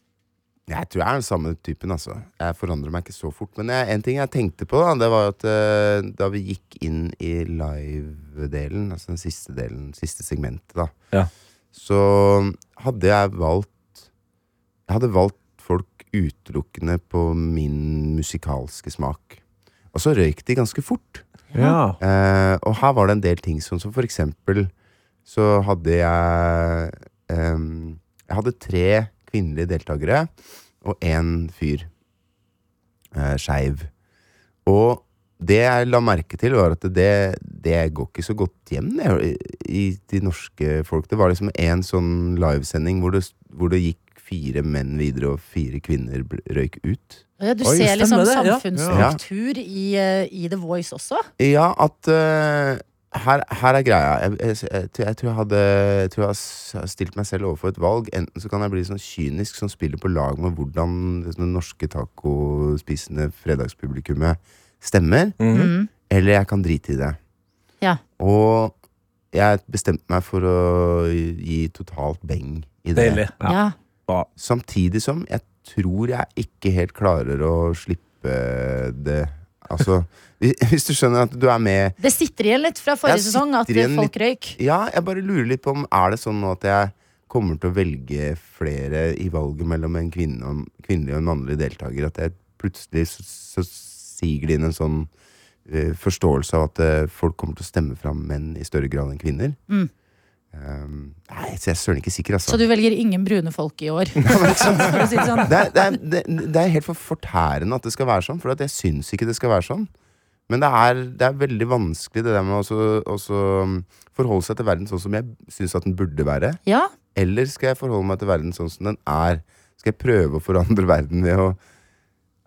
Speaker 8: Jeg tror jeg er den samme typen, altså. Jeg forandrer meg ikke så fort. Men jeg, en ting jeg tenkte på, da, det var at uh, da vi gikk inn i live-delen, altså den siste delen, siste segmentet, da,
Speaker 4: Ja.
Speaker 8: så hadde jeg valgt Jeg hadde valgt folk utelukkende på min musikalske smak. Og så røyk de ganske fort.
Speaker 4: Ja.
Speaker 8: Uh, og her var det en del ting, sånn som for eksempel så hadde jeg um, Jeg hadde tre kvinnelige deltakere og én fyr. Eh, Skeiv. Og det jeg la merke til, var at det, det går ikke så godt hjem det, i de norske folk. Det var liksom en sånn livesending hvor det, hvor det gikk fire menn videre og fire kvinner røyk ut.
Speaker 3: Ja, Du
Speaker 4: Oi,
Speaker 3: ser liksom
Speaker 4: samfunnsstruktur ja.
Speaker 3: i, eh, i The Voice også.
Speaker 8: Ja, at eh, her, her er greia. Jeg, jeg, jeg, tror- jeg tror jeg hadde jeg tror jeg har stilt meg selv overfor et valg. Enten så kan jeg bli sånn kynisk som spiller på lag med hvordan det sånn norske tacospisende fredagspublikummet stemmer,
Speaker 3: mm -hmm.
Speaker 8: eller jeg kan drite i det.
Speaker 3: Ja.
Speaker 8: Og jeg bestemte meg for å gi totalt beng i det.
Speaker 4: Deilig.
Speaker 3: Ja.
Speaker 8: Samtidig som jeg tror jeg ikke helt klarer å slippe det. Altså, hvis du skjønner at du er med
Speaker 3: Det sitter igjen litt fra forrige sesong at folk røyk.
Speaker 8: Ja, jeg bare lurer litt på om Er det sånn nå at jeg kommer til å velge flere i valget mellom en kvinne kvinnelig og en mannlig deltaker? At jeg plutselig så, så siger det inn en sånn uh, forståelse av at uh, folk kommer til å stemme fram menn i større grad enn kvinner?
Speaker 3: Mm.
Speaker 8: Um, nei, så jeg er søren ikke sikker, altså.
Speaker 3: Så du velger ingen brune folk i år. Det
Speaker 8: er, det, er, det, det er helt for fortærende at det skal være sånn, for at jeg syns ikke det skal være sånn. Men det er, det er veldig vanskelig det der med å um, forholde seg til verden sånn som jeg syns at den burde være.
Speaker 3: Ja,
Speaker 8: Eller skal jeg forholde meg til verden sånn som den er? Skal jeg prøve å forandre verden ved å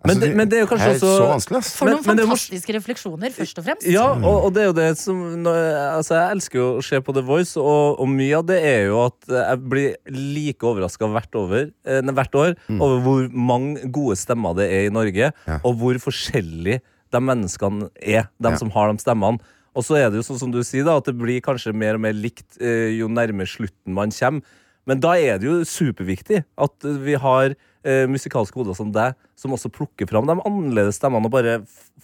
Speaker 4: Men det- men det er jo kanskje
Speaker 8: er
Speaker 4: også-
Speaker 8: så vanskelig, ass.
Speaker 3: For noen
Speaker 4: men det er
Speaker 3: fantastiske refleksjoner, først og fremst.
Speaker 4: Ja, og, og det er jo det som altså Jeg elsker jo å se på The Voice, og, og mye av det er jo at jeg blir like overraska hvert, over, eh, hvert år over hvor mange gode stemmer det er i Norge,
Speaker 8: Ja.
Speaker 4: og hvor forskjellig de menneskene er, de
Speaker 8: Ja.
Speaker 4: som har de stemmene. Og så er det jo sånn som du sier, da, at det blir kanskje mer og mer likt eh, jo nærmere slutten man kommer. Men da er det jo superviktig at vi har eh, musikalske hoder som deg, som også plukker fram de annerledes stemmene og bare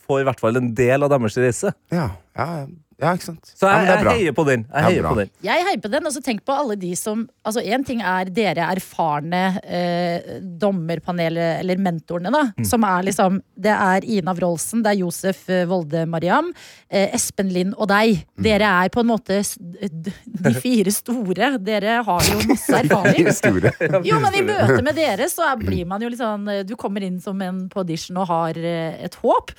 Speaker 4: får i hvert fall en del av deres reise.
Speaker 8: Ja, ja, ja, ikke sant.
Speaker 4: Så jeg,
Speaker 8: ja, er
Speaker 4: jeg heier på den. Jeg heier
Speaker 8: ja,
Speaker 4: på den.
Speaker 3: Jeg heier på den, og så tenk på alle de som Altså, én ting er dere erfarne eh, dommerpanelet, eller mentorene, da.
Speaker 8: Mm.
Speaker 3: Som er liksom Det er Ina Wroldsen, det er Josef eh, Volde Mariam, eh, Espen Lind og deg.
Speaker 8: Mm.
Speaker 3: Dere er på en måte de fire store. Dere har jo masse erfaring.
Speaker 8: Store.
Speaker 3: Jo, men i møte med dere så er, blir man jo litt sånn eh, Du kommer inn som en på audition og har eh, et håp.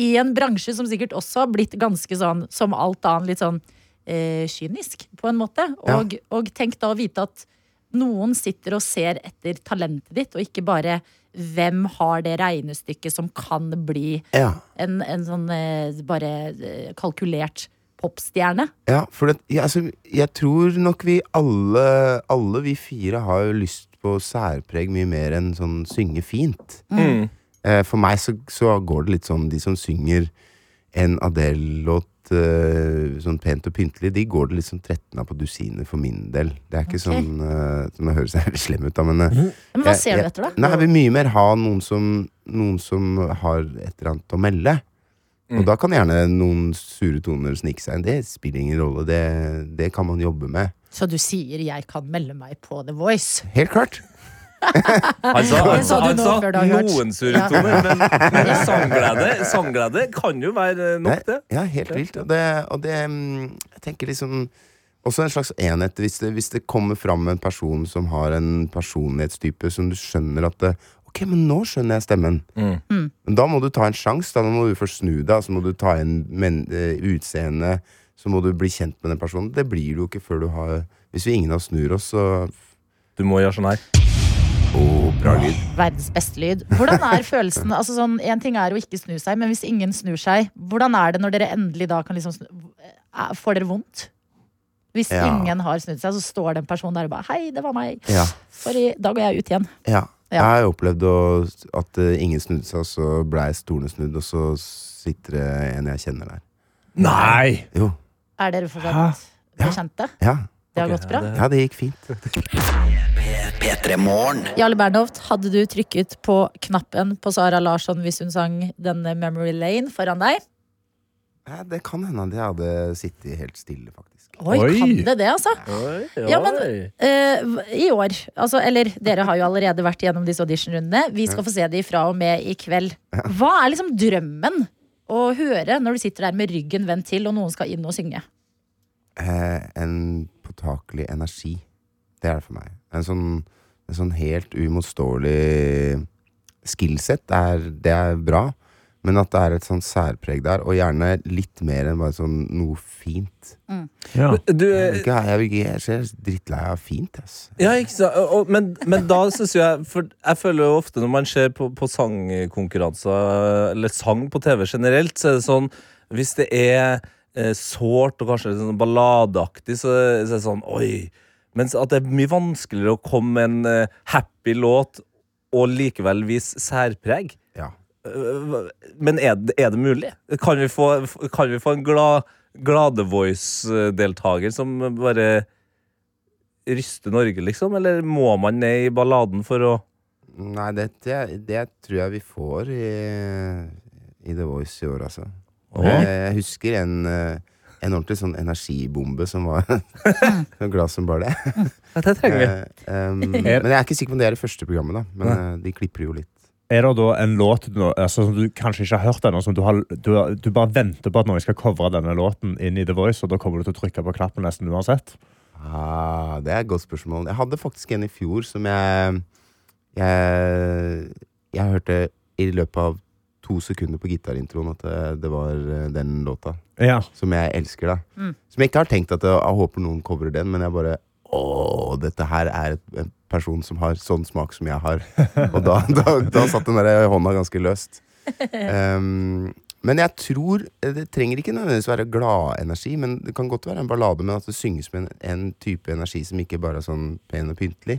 Speaker 3: I en bransje som sikkert også har blitt ganske sånn, som alt annet, litt sånn eh, kynisk, på en måte.
Speaker 8: Ja.
Speaker 3: Og, og tenk da å vite at noen sitter og ser etter talentet ditt, og ikke bare hvem har det regnestykket som kan bli
Speaker 8: Ja.
Speaker 3: en, en sånn eh, bare eh, kalkulert popstjerne.
Speaker 8: Ja, for det, ja, altså, jeg tror nok vi alle, alle vi fire har jo lyst på særpreg mye mer enn sånn synge fint.
Speaker 4: Mm.
Speaker 8: Eh, for meg så, så går det litt sånn De som synger en Adele-låt eh, sånn pent og pyntelig, de går det litt sånn 13 av på dusinet for min del. Det er ikke
Speaker 3: okay.
Speaker 8: sånn uh, Nå høres jeg veldig slem ut, da, men eh,
Speaker 3: Men hva
Speaker 8: Jeg-
Speaker 3: ser du etter, da?
Speaker 8: Nei, jeg vil mye mer ha noen som, noen som har et eller annet å melde. Og
Speaker 4: Mm.
Speaker 8: da kan gjerne noen sure toner snike seg inn. Det spiller ingen rolle. Det, det kan man jobbe med.
Speaker 3: Så du sier 'jeg kan melde meg på The Voice'?
Speaker 8: Helt klart.
Speaker 4: Han sa, han sa, han sa noen suretoner, men, men sangglede, sangglede kan jo være nok, det.
Speaker 8: Ja, helt vilt. Og det, og det mm, Jeg tenker liksom også en slags enhet. Hvis det, hvis det kommer fram en person som har en personlighetstype som du skjønner at det, Ok, men nå skjønner jeg stemmen.
Speaker 4: Mm.
Speaker 8: Men da må du ta en sjanse. Da må du først snu deg, så må du ta inn men, eh, utseende. Så må du bli kjent med den personen. Det blir du jo ikke før du har Hvis vi ingen av oss snur oss, så
Speaker 4: Du må gjøre sånn her.
Speaker 8: Å, bra lyd.
Speaker 3: Verdens beste lyd. Hvordan er følelsen? Altså sånn, en ting er å ikke snu seg, men hvis ingen snur seg, hvordan er det når dere endelig da kan liksom snu eh, Får dere vondt? Hvis
Speaker 8: Ja.
Speaker 3: ingen har snudd seg, så står det en person der og bare 'Hei, det var meg'.
Speaker 8: Ja.
Speaker 3: Sorry, da går jeg ut igjen.
Speaker 8: ja.
Speaker 3: Ja.
Speaker 8: Jeg har opplevd å, at eh, ingen snudde seg, og så blei stolene snudd, og så sitter det en jeg kjenner der.
Speaker 4: Nei!
Speaker 8: Jo.
Speaker 3: Er dere fortsatt bekjente?
Speaker 8: Ja.
Speaker 3: Det har
Speaker 4: okay,
Speaker 3: gått bra?
Speaker 4: ja,
Speaker 8: Ja, det gikk fint.
Speaker 1: P3
Speaker 3: Jarle Bernhoft, hadde du trykket på knappen på Sara Larsson hvis hun sang denne Memory Lane foran deg?
Speaker 8: Ja, det kan hende at jeg hadde sittet helt stille, faktisk.
Speaker 3: Oi,
Speaker 5: Oi.
Speaker 3: kan det det, altså?
Speaker 4: Oi,
Speaker 3: Ja, men-
Speaker 4: oi.
Speaker 3: Eh, I år, altså, eller dere har jo allerede vært gjennom disse auditionrundene. Vi skal få se de fra og med i kveld. Hva er liksom drømmen å høre når du sitter der med ryggen vendt til, og noen skal inn og synge?
Speaker 8: Eh, en påtakelig energi. Det er det for meg. En sånn, en sånn helt uimotståelig skillset, det er, det er bra. Men at det er et sånn særpreg der, og gjerne litt mer enn bare sånn noe fint.
Speaker 5: Ja.
Speaker 4: Du,
Speaker 8: Jeg, ser ikke, jeg, er drittlei av fint, ass.
Speaker 4: Ja, ikke sant? Og, og- men, men da syns jeg For jeg føler jo ofte når man ser på, på sangkonkurranser, eller sang på TV generelt, så er det sånn Hvis det er eh, sårt og kanskje litt sånn balladeaktig, så, så er det sånn Oi. Mens at det er mye vanskeligere å komme med en eh, happy låt og likevel vise særpreg.
Speaker 8: Ja.
Speaker 4: Øh, Men er er det mulig? Kan vi få, kan vi få en glad, Glade-voice-deltaker som bare ryster Norge, liksom? Eller må man ned i balladen for å
Speaker 8: Nei, det, det, det tror jeg vi får i, i The Voice i år, altså.
Speaker 4: Ok.
Speaker 8: Jeg, jeg husker en, eh, en ordentlig sånn energibombe som var så glad som bare det.
Speaker 4: Ja, det trenger vi.
Speaker 8: Eh, um, men jeg er ikke sikker på om det er det første programmet, da. Men ja. de klipper jo litt.
Speaker 5: Er det da en låt nå- altså, som du kanskje ikke har hørt ennå, som du, har, du, du bare venter på at noen skal covre denne låten inn i The Voice, og da kommer du til å trykke på knappen nesten uansett?
Speaker 8: Ah, det er et godt spørsmål. Jeg hadde faktisk en i fjor som jeg Jeg, jeg hørte i løpet av to sekunder på gitarintroen at det, det var eh, den låta.
Speaker 5: Ja.
Speaker 8: Som jeg elsker, da.
Speaker 3: Mm.
Speaker 8: Som jeg ikke har tenkt at jeg, jeg håper noen coverer den, men jeg bare Å, dette her er et, en person som har sånn smak som jeg har. Og da, da, da satt den der hånda ganske løst. Um, men jeg tror Det trenger ikke nødvendigvis være gladenergi, men det kan godt være en ballade, men at det synges med en, en type energi som ikke bare er sånn pen og pyntelig.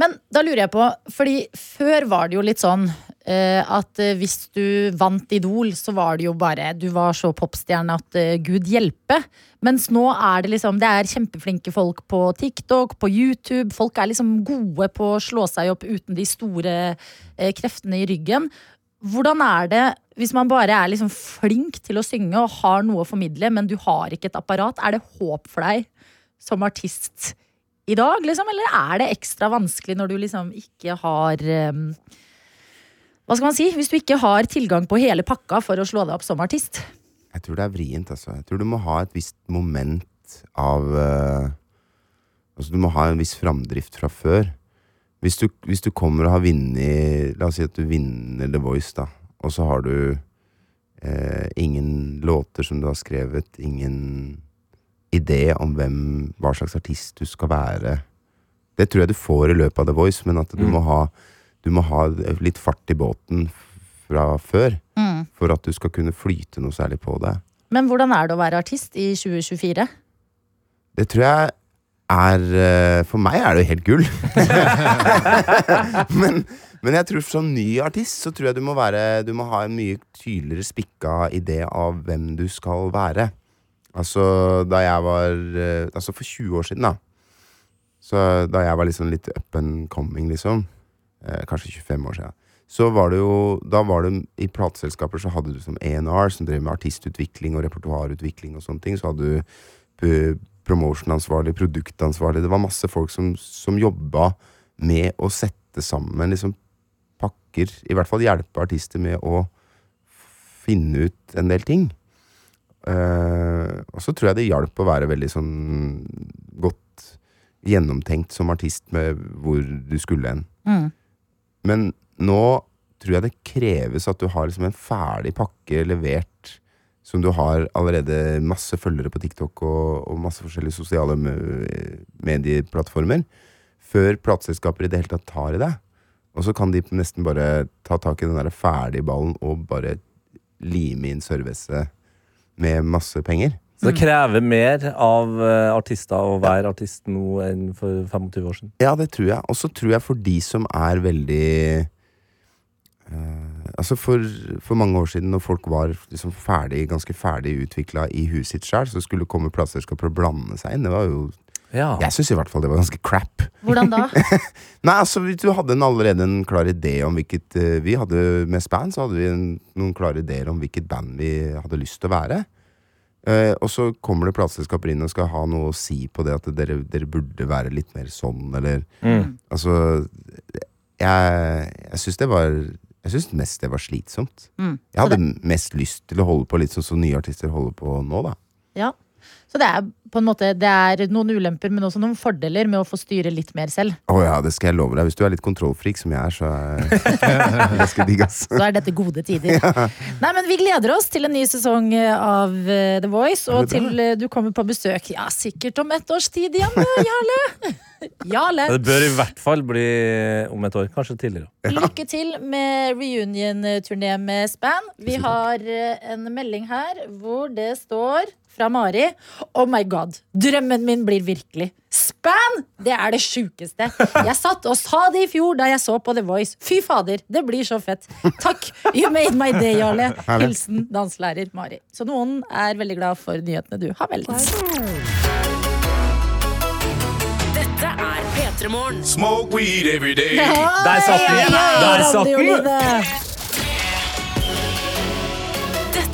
Speaker 3: Men da lurer jeg på, fordi før var det jo litt sånn eh, at eh, hvis du vant Idol, så var det jo bare Du var så popstjerne at eh, gud hjelpe. Mens nå er det liksom Det er kjempeflinke folk på TikTok, på YouTube. Folk er liksom gode på å slå seg opp uten de store eh, kreftene i ryggen. Hvordan er det hvis man bare er liksom flink til å synge og har noe å formidle, men du har ikke et apparat? Er det håp for deg som artist i dag, liksom? Eller er det ekstra vanskelig når du liksom ikke har um, Hva skal man si? Hvis du ikke har tilgang på hele pakka for å slå deg opp som artist?
Speaker 8: Jeg tror det er vrient, altså. Jeg tror du må ha et visst moment av uh, Altså, du må ha en viss framdrift fra før. Hvis du, hvis du kommer og har vunnet La oss si at du vinner The Voice, da. Og så har du uh, ingen låter som du har skrevet, ingen idé om hvem, hva slags artist du skal være. Det tror jeg du får i løpet av The Voice, men at du, må, ha, du må ha litt fart i båten fra før. For at du skal kunne flyte noe særlig på det.
Speaker 3: Men hvordan er det å være artist i 2024?
Speaker 8: Det tror jeg er eh, For meg er det jo helt gull. men, men jeg tror som ny artist så tror jeg du må, være, du må ha en mye tydeligere spikka idé av hvem du skal være. Altså da jeg var eh, Altså for 20 år siden, da. Så da jeg var liksom litt up and coming, liksom. Eh, kanskje 25 år siden. Så var det jo Da var det i plateselskaper så hadde du som A&R, som drev med artistutvikling og repertoarutvikling og sånne ting. Så hadde du promotionansvarlig, produktansvarlig. Det var masse folk som, som jobba med å sette sammen liksom pakker. I hvert fall hjelpe artister med å finne ut en del ting. Eh, og så tror jeg det hjalp å være veldig sånn godt gjennomtenkt som artist med hvor du skulle hen.
Speaker 3: Mm.
Speaker 8: Men nå tror jeg det kreves at du har liksom en ferdig pakke levert som du har allerede masse følgere på TikTok og, og masse forskjellige sosiale medieplattformer, før plateselskaper i det hele tatt tar i deg. Og så kan de nesten bare ta tak i den der ferdige ballen og bare lime inn servicet med masse penger.
Speaker 4: Så det krever mer av eh, artister å være artist nå enn for 25 år siden.
Speaker 8: Ja, det tror jeg. Og så tror jeg for de som er veldig uh, Altså for, for mange år siden, når folk var liksom ferdig, ganske ferdig utvikla i huset sitt sjøl, så skulle komme plateselskaper og blande seg inn. Det var jo
Speaker 4: Ja.
Speaker 8: Jeg syns i hvert fall det var ganske crap.
Speaker 3: Hvordan da?
Speaker 8: Nei, altså Du hadde en, allerede en klar idé om hvilket uh, Vi hadde Med Span så hadde vi en, noen klare ideer om hvilket band vi hadde lyst til å være. Uh, og så kommer det plateselskaper inn og skal ha noe å si på det at dere, dere burde være litt mer sånn, eller
Speaker 4: Mm.
Speaker 8: Altså Jeg, jeg syns det var Jeg syns mest det var slitsomt.
Speaker 3: Mm.
Speaker 8: Jeg hadde mest lyst til å holde på litt sånn som nye artister holder på nå, da.
Speaker 3: Ja. Så det er på en måte Det er noen ulemper, men også noen fordeler med å få styre litt mer selv.
Speaker 8: Å ja, det skal jeg love deg. Hvis du er litt kontrollfrik som jeg er, så er ganske digg, ass.
Speaker 3: Så er dette gode tider. Nei, men Vi gleder oss til en ny sesong av eh, The Voice, og til eh, du kommer på besøk ja, sikkert om et års tid igjen, Jarle. Jarle.
Speaker 4: Det bør i hvert fall bli om et år. Kanskje tidligere.
Speaker 3: Lykke til med reunion-turné med Span. Vi har eh, en melding her hvor det står fra Mari. Oh my god, drømmen min blir virkelig. Span! Det er det sjukeste. Jeg satt og sa det i fjor da jeg så på The Voice. Fy fader, det blir så fett. Takk. You made my day, Jarle. Hilsen danselærer Mari. Så noen er veldig glad for nyhetene du har meldt.
Speaker 2: Dette er P3 Morgen.
Speaker 7: Smoke weed every day.
Speaker 4: Der satt den! Der satt den!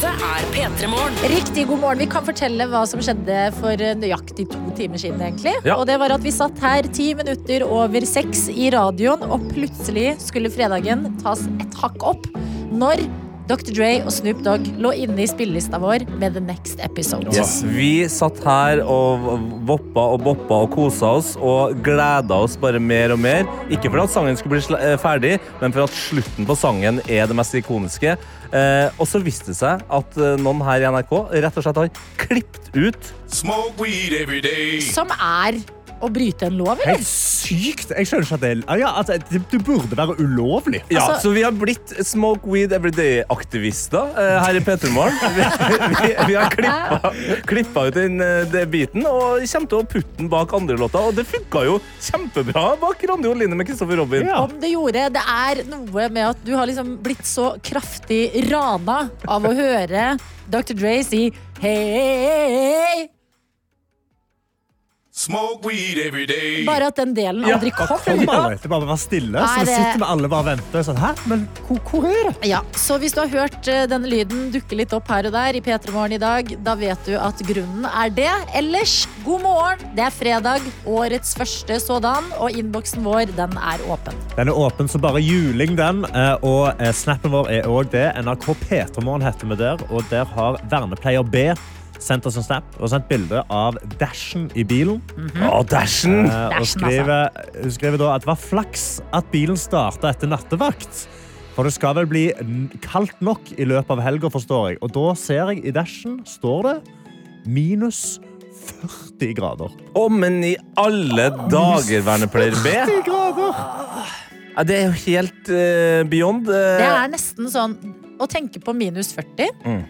Speaker 2: Dette er P3 Morgen.
Speaker 3: Riktig god morgen. Vi kan fortelle hva som skjedde for nøyaktig to timer siden. egentlig
Speaker 4: Ja.
Speaker 3: Og det var at Vi satt her ti minutter over seks i radioen, og plutselig skulle fredagen tas et hakk opp når Dr. Dre og Snoop Dogg lå inne i spillelista vår med The Next Episode.
Speaker 4: Yes. Vi satt her og voppa og boppa og kosa oss og gleda oss bare mer og mer. Ikke for at sangen skulle bli eh, ferdig, men for at slutten på sangen er det mest ikoniske. Eh, og så viste det seg at eh, noen her i NRK rett og slett har klippet ut
Speaker 7: Smoke weed every day.
Speaker 3: Som er å bryte en lov, eller?
Speaker 5: Helt sykt! Jeg skjønner ikke at det er ja, altså, det, det burde være ulovlig.
Speaker 4: Ja,
Speaker 3: Altså-
Speaker 4: så vi har blitt Smoke Weed Everyday-aktivister uh, her i Petermorgen. Vi, vi, vi har klippa, klippa ut den, eh, det biten og kommer til å putte den bak andre låter. Og det funka jo kjempebra bak Randi Oline med Kristoffer Robin.
Speaker 5: Ja.
Speaker 3: Om det gjorde. Det er noe med at du har liksom blitt så kraftig rana av å høre Dr. Dre si hei.
Speaker 7: Smoke weed every day.
Speaker 3: Bare at den delen aldri kom.
Speaker 5: Kom alle, det bare var stille,
Speaker 3: Nei,
Speaker 5: så
Speaker 3: det-
Speaker 5: sitter vi alle bare og venter. Sånn, Hæ? Men hvor, hvor er det?
Speaker 3: Ja, så hvis du har hørt eh, denne lyden dukke litt opp her og der i P3 Morgen i dag, da vet du at grunnen er det. Ellers, god morgen. Det er fredag, årets første sådan, og innboksen vår, den er åpen.
Speaker 5: Den er åpen som bare juling, den. eh, Og eh, snappen vår er òg det. NRK P3morgen heter vi der, og der har vernepleier B sendt oss en snap og sendt bilde av Dashen i bilen.
Speaker 4: Å, Dashen!
Speaker 5: Eh, og
Speaker 3: Dashen,
Speaker 5: skriver, hun skriver da at det var flaks at bilen starta etter nattevakt. For det skal vel bli kaldt nok i løpet av helga, forstår jeg. Og da ser jeg i Dashen står det minus 40 grader.
Speaker 4: Å, men i alle dager, vernepleier B.
Speaker 5: 40 grader!
Speaker 4: Ja, det er jo helt uh, beyond. Uh...
Speaker 3: Det er nesten sånn Å tenke på minus 40
Speaker 4: Mm.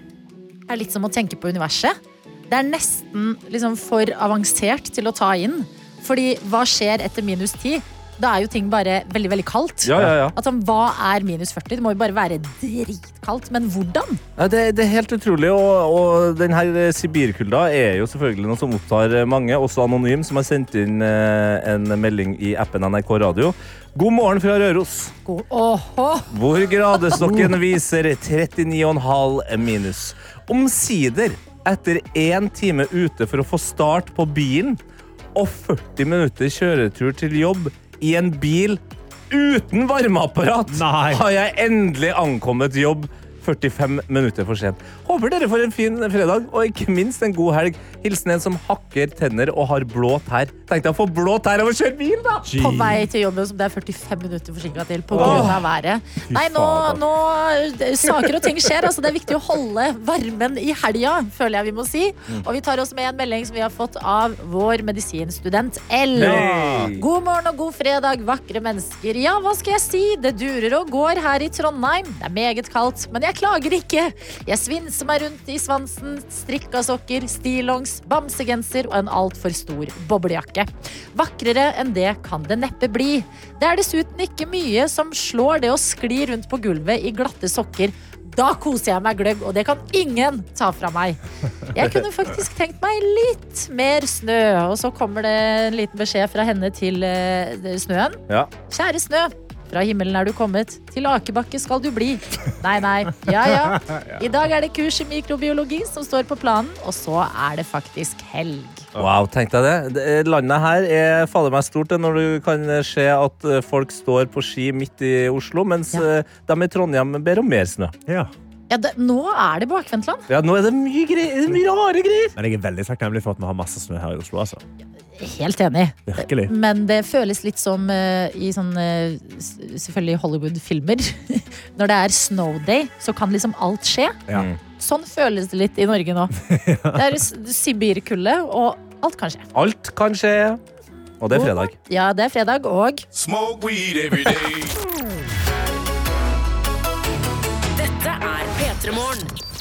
Speaker 3: Er litt som å tenke på universet. Det er nesten liksom for avansert til å ta inn. Fordi hva skjer etter minus 10? Da er jo ting bare veldig, veldig kaldt.
Speaker 4: ja, ja, ja.
Speaker 3: At sånn, Hva er minus 40? Det må jo bare være dritkaldt. Men hvordan?
Speaker 4: Ja, det, det er helt utrolig, og, og den her eh, Sibirkulda er jo selvfølgelig noe som opptar mange, også anonym, som har sendt inn eh, en melding i appen NRK Radio. God morgen fra Røros,
Speaker 3: God.
Speaker 4: Hvor gradestokken viser 39,5 minus. Omsider, etter én time ute for å få start på bilen, og 40 minutter kjøretur til jobb i en bil uten varmeapparat,
Speaker 5: Nei.
Speaker 4: har jeg endelig ankommet jobb 45 minutter for sent. Håper dere får en fin fredag, og ikke minst en god helg. Hilsen en som hakker tenner og har blå tær. Tenk deg å få blå tær av å kjøre bil, da!
Speaker 3: På vei til jobben som det er 45 minutter forsinka til pga. av været. Nei, nå, nå Saker og ting skjer. Altså, det er viktig å holde varmen i helga, føler jeg vi må si.
Speaker 4: Mm.
Speaker 3: Og vi tar oss med en melding som vi har fått av vår medisinstudent L.
Speaker 4: Hey!
Speaker 3: God morgen og god fredag, vakre mennesker. Ja, hva skal jeg si? Det durer og går her i Trondheim. Det er meget kaldt, men jeg klager ikke. Jeg svinser meg rundt i svansen, strikka sokker, stillongs, bamsegenser og en altfor stor boblejakke. Vakrere enn det kan det neppe bli. Det er dessuten ikke mye som slår det å skli rundt på gulvet i glatte sokker. Da koser jeg meg gløgg, og det kan ingen ta fra meg. Jeg kunne faktisk tenkt meg litt mer snø, og så kommer det en liten beskjed fra henne til eh, snøen.
Speaker 4: Ja.
Speaker 3: Kjære snø, Fra himmelen er du kommet, til akebakke skal du bli. Nei, nei. Ja, ja. I dag er det kurs i mikrobiologi som står på planen, og så er det faktisk helg.
Speaker 4: Wow, tenk deg det. det. Landet her er fader meg stort når du kan se at eh, folk står på ski midt i Oslo, mens
Speaker 3: Ja.
Speaker 4: eh, de i Trondheim ber om mer snø.
Speaker 5: Ja.
Speaker 3: Ja, det, nå er det bakvendtland.
Speaker 4: Ja, nå er det mye, greier, mye rare greier.
Speaker 5: Men jeg er veldig takknemlig for at vi har masse snø her i Oslo. Altså.
Speaker 3: Helt enig.
Speaker 5: Virkelig.
Speaker 3: Men det føles litt som uh, i sånne selvfølgelig Hollywood-filmer. Når det er snow day, så kan liksom alt skje.
Speaker 5: Ja.
Speaker 3: Sånn føles det litt i Norge nå. Det er Sibirkulde, og alt kan skje.
Speaker 4: Alt kan skje. Og det er fredag.
Speaker 3: Ja, det er fredag, og
Speaker 7: Smoke weed every day.
Speaker 2: Dette er P3 Morgen.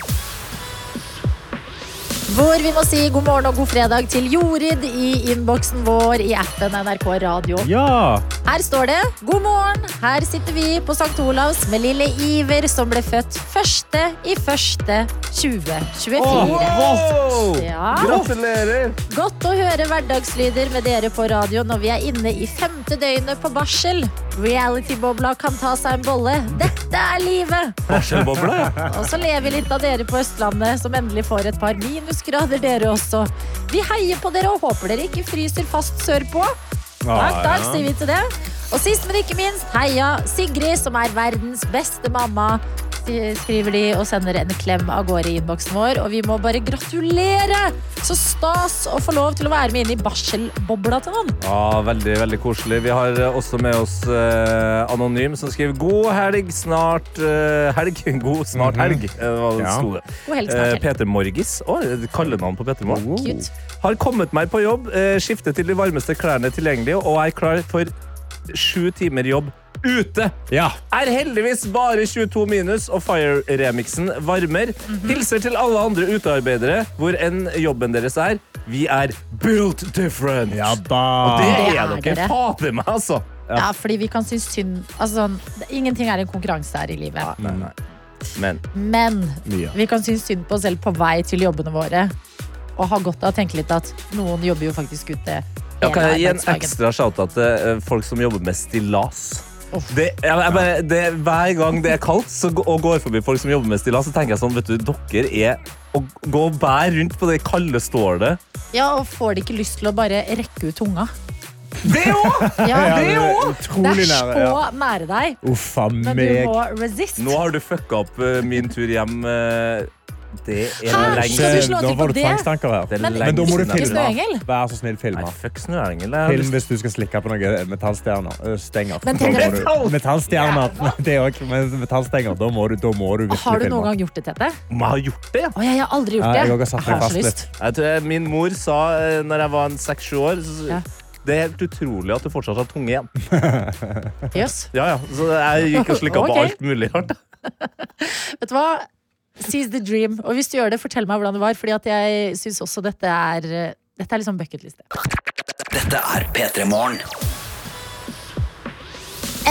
Speaker 3: Hvor vi må si god morgen og god fredag til Jorid i innboksen vår i appen NRK Radio.
Speaker 5: Ja!
Speaker 3: Her står det 'God morgen'. Her sitter vi på St. Olavs med lille Iver som ble født første i første 2024.
Speaker 4: Wow!
Speaker 3: Ja.
Speaker 4: Gratulerer!
Speaker 3: Godt å høre hverdagslyder med dere på radio når vi er inne i femte døgnet på barsel. Reality-bobla kan ta seg en bolle. Dette er livet!
Speaker 4: Barselbobla? ja.
Speaker 3: Og så lever vi litt av dere på Østlandet, som endelig får et par minusgrader, dere også. Vi heier på dere og håper dere ikke fryser fast sørpå. Takk, takk, sier vi til det. Og sist, men ikke minst, heia Sigrid, som er verdens beste mamma. Sk- Skriver de og sender en klem av gårde i innboksen vår. Og vi må bare gratulere! Så stas å få lov til å være med inn i barselbobla til noen.
Speaker 4: Ja, veldig, veldig koselig. Vi har også med oss eh, Anonym, som skriver 'God helg, snart eh, helg'. God snart helg, Mm -hmm. det
Speaker 5: Ja.
Speaker 4: sto det.
Speaker 3: God helg
Speaker 4: Eh, Peter Morgis. Å, kallenavn på Peter Morgis.
Speaker 3: Oh,
Speaker 4: Har kommet meg på jobb, eh, skiftet til de varmeste klærne tilgjengelige og er klar for sju timer jobb ute.
Speaker 5: Ja.
Speaker 4: Er heldigvis bare 22 minus, og Fire-remixen varmer. Hilser til alle andre utearbeidere, hvor enn jobben deres er. Vi er built different.
Speaker 5: ja
Speaker 4: Og
Speaker 5: da.
Speaker 4: det
Speaker 3: Det
Speaker 4: er
Speaker 3: er
Speaker 4: dere fader meg, altså.
Speaker 3: Ja, fordi vi kan synes synd altså, sånn, Ingenting er en konkurranse her i livet.
Speaker 4: Nei, nei. Men
Speaker 3: Men vi kan synes synd på oss selv på vei til jobbene våre. Og ha godt av å tenke litt at noen jobber jo faktisk ute.
Speaker 4: ja, kan jeg gi en ekstra shout-out til eh, folk som jobber med stillas? Det, jeg, jeg bare, det, hver gang det er kaldt så, og går forbi folk som jobber med stillas, så tenker jeg sånn, vet du, dere er å gå og bære rundt på det kalde stålet.
Speaker 3: Ja, og får de ikke lyst til å bare rekke ut tunga?
Speaker 4: Det òg!
Speaker 3: Ja,
Speaker 5: Ja,
Speaker 3: det,
Speaker 5: det er
Speaker 3: det er
Speaker 5: nære.
Speaker 3: så
Speaker 5: Ja.
Speaker 3: nære deg,
Speaker 5: Uffa
Speaker 3: men du må resist.
Speaker 4: Nå har du fucka opp eh, min tur hjem. Eh, det er
Speaker 3: Hæ?
Speaker 4: lenge
Speaker 3: Skal du slå
Speaker 5: Nå
Speaker 3: til
Speaker 5: får
Speaker 3: på
Speaker 5: du
Speaker 3: det?
Speaker 5: tvangstanker her.
Speaker 4: Det er
Speaker 3: Men-
Speaker 5: Men da må du
Speaker 4: jeg
Speaker 5: filme. Vær så snill, filme.
Speaker 4: Nei, fuck snøengel. Jeg har
Speaker 5: Film hvis du skal slikke på noen metallstjerner. øh, Stenger.
Speaker 3: Men
Speaker 5: Metallstjerner. Det òg. men metallstenger. Da må du, da må du virkelig
Speaker 3: Har du
Speaker 5: filme.
Speaker 3: noen gang gjort det, Tete?
Speaker 4: Vi jeg gjort det, ja?
Speaker 3: Å, jeg har aldri gjort
Speaker 5: Ja,
Speaker 3: det.
Speaker 5: jeg har satt meg
Speaker 3: så
Speaker 5: fast
Speaker 3: lyst.
Speaker 4: Jeg tror min mor sa eh, når jeg var en seks-sju år så,
Speaker 3: Ja.
Speaker 4: Det er helt utrolig at du fortsatt har tunge igjen.
Speaker 3: yes.
Speaker 4: Ja, ja. Så jeg gikk og slikka
Speaker 3: okay.
Speaker 4: på alt mulig rart.
Speaker 3: Vet du hva? Seize the dream. Og hvis du gjør det, fortell meg hvordan det var. Fordi at jeg syns også dette er eh, Dette er liksom bucketliste.
Speaker 1: Dette er P3 Morgen.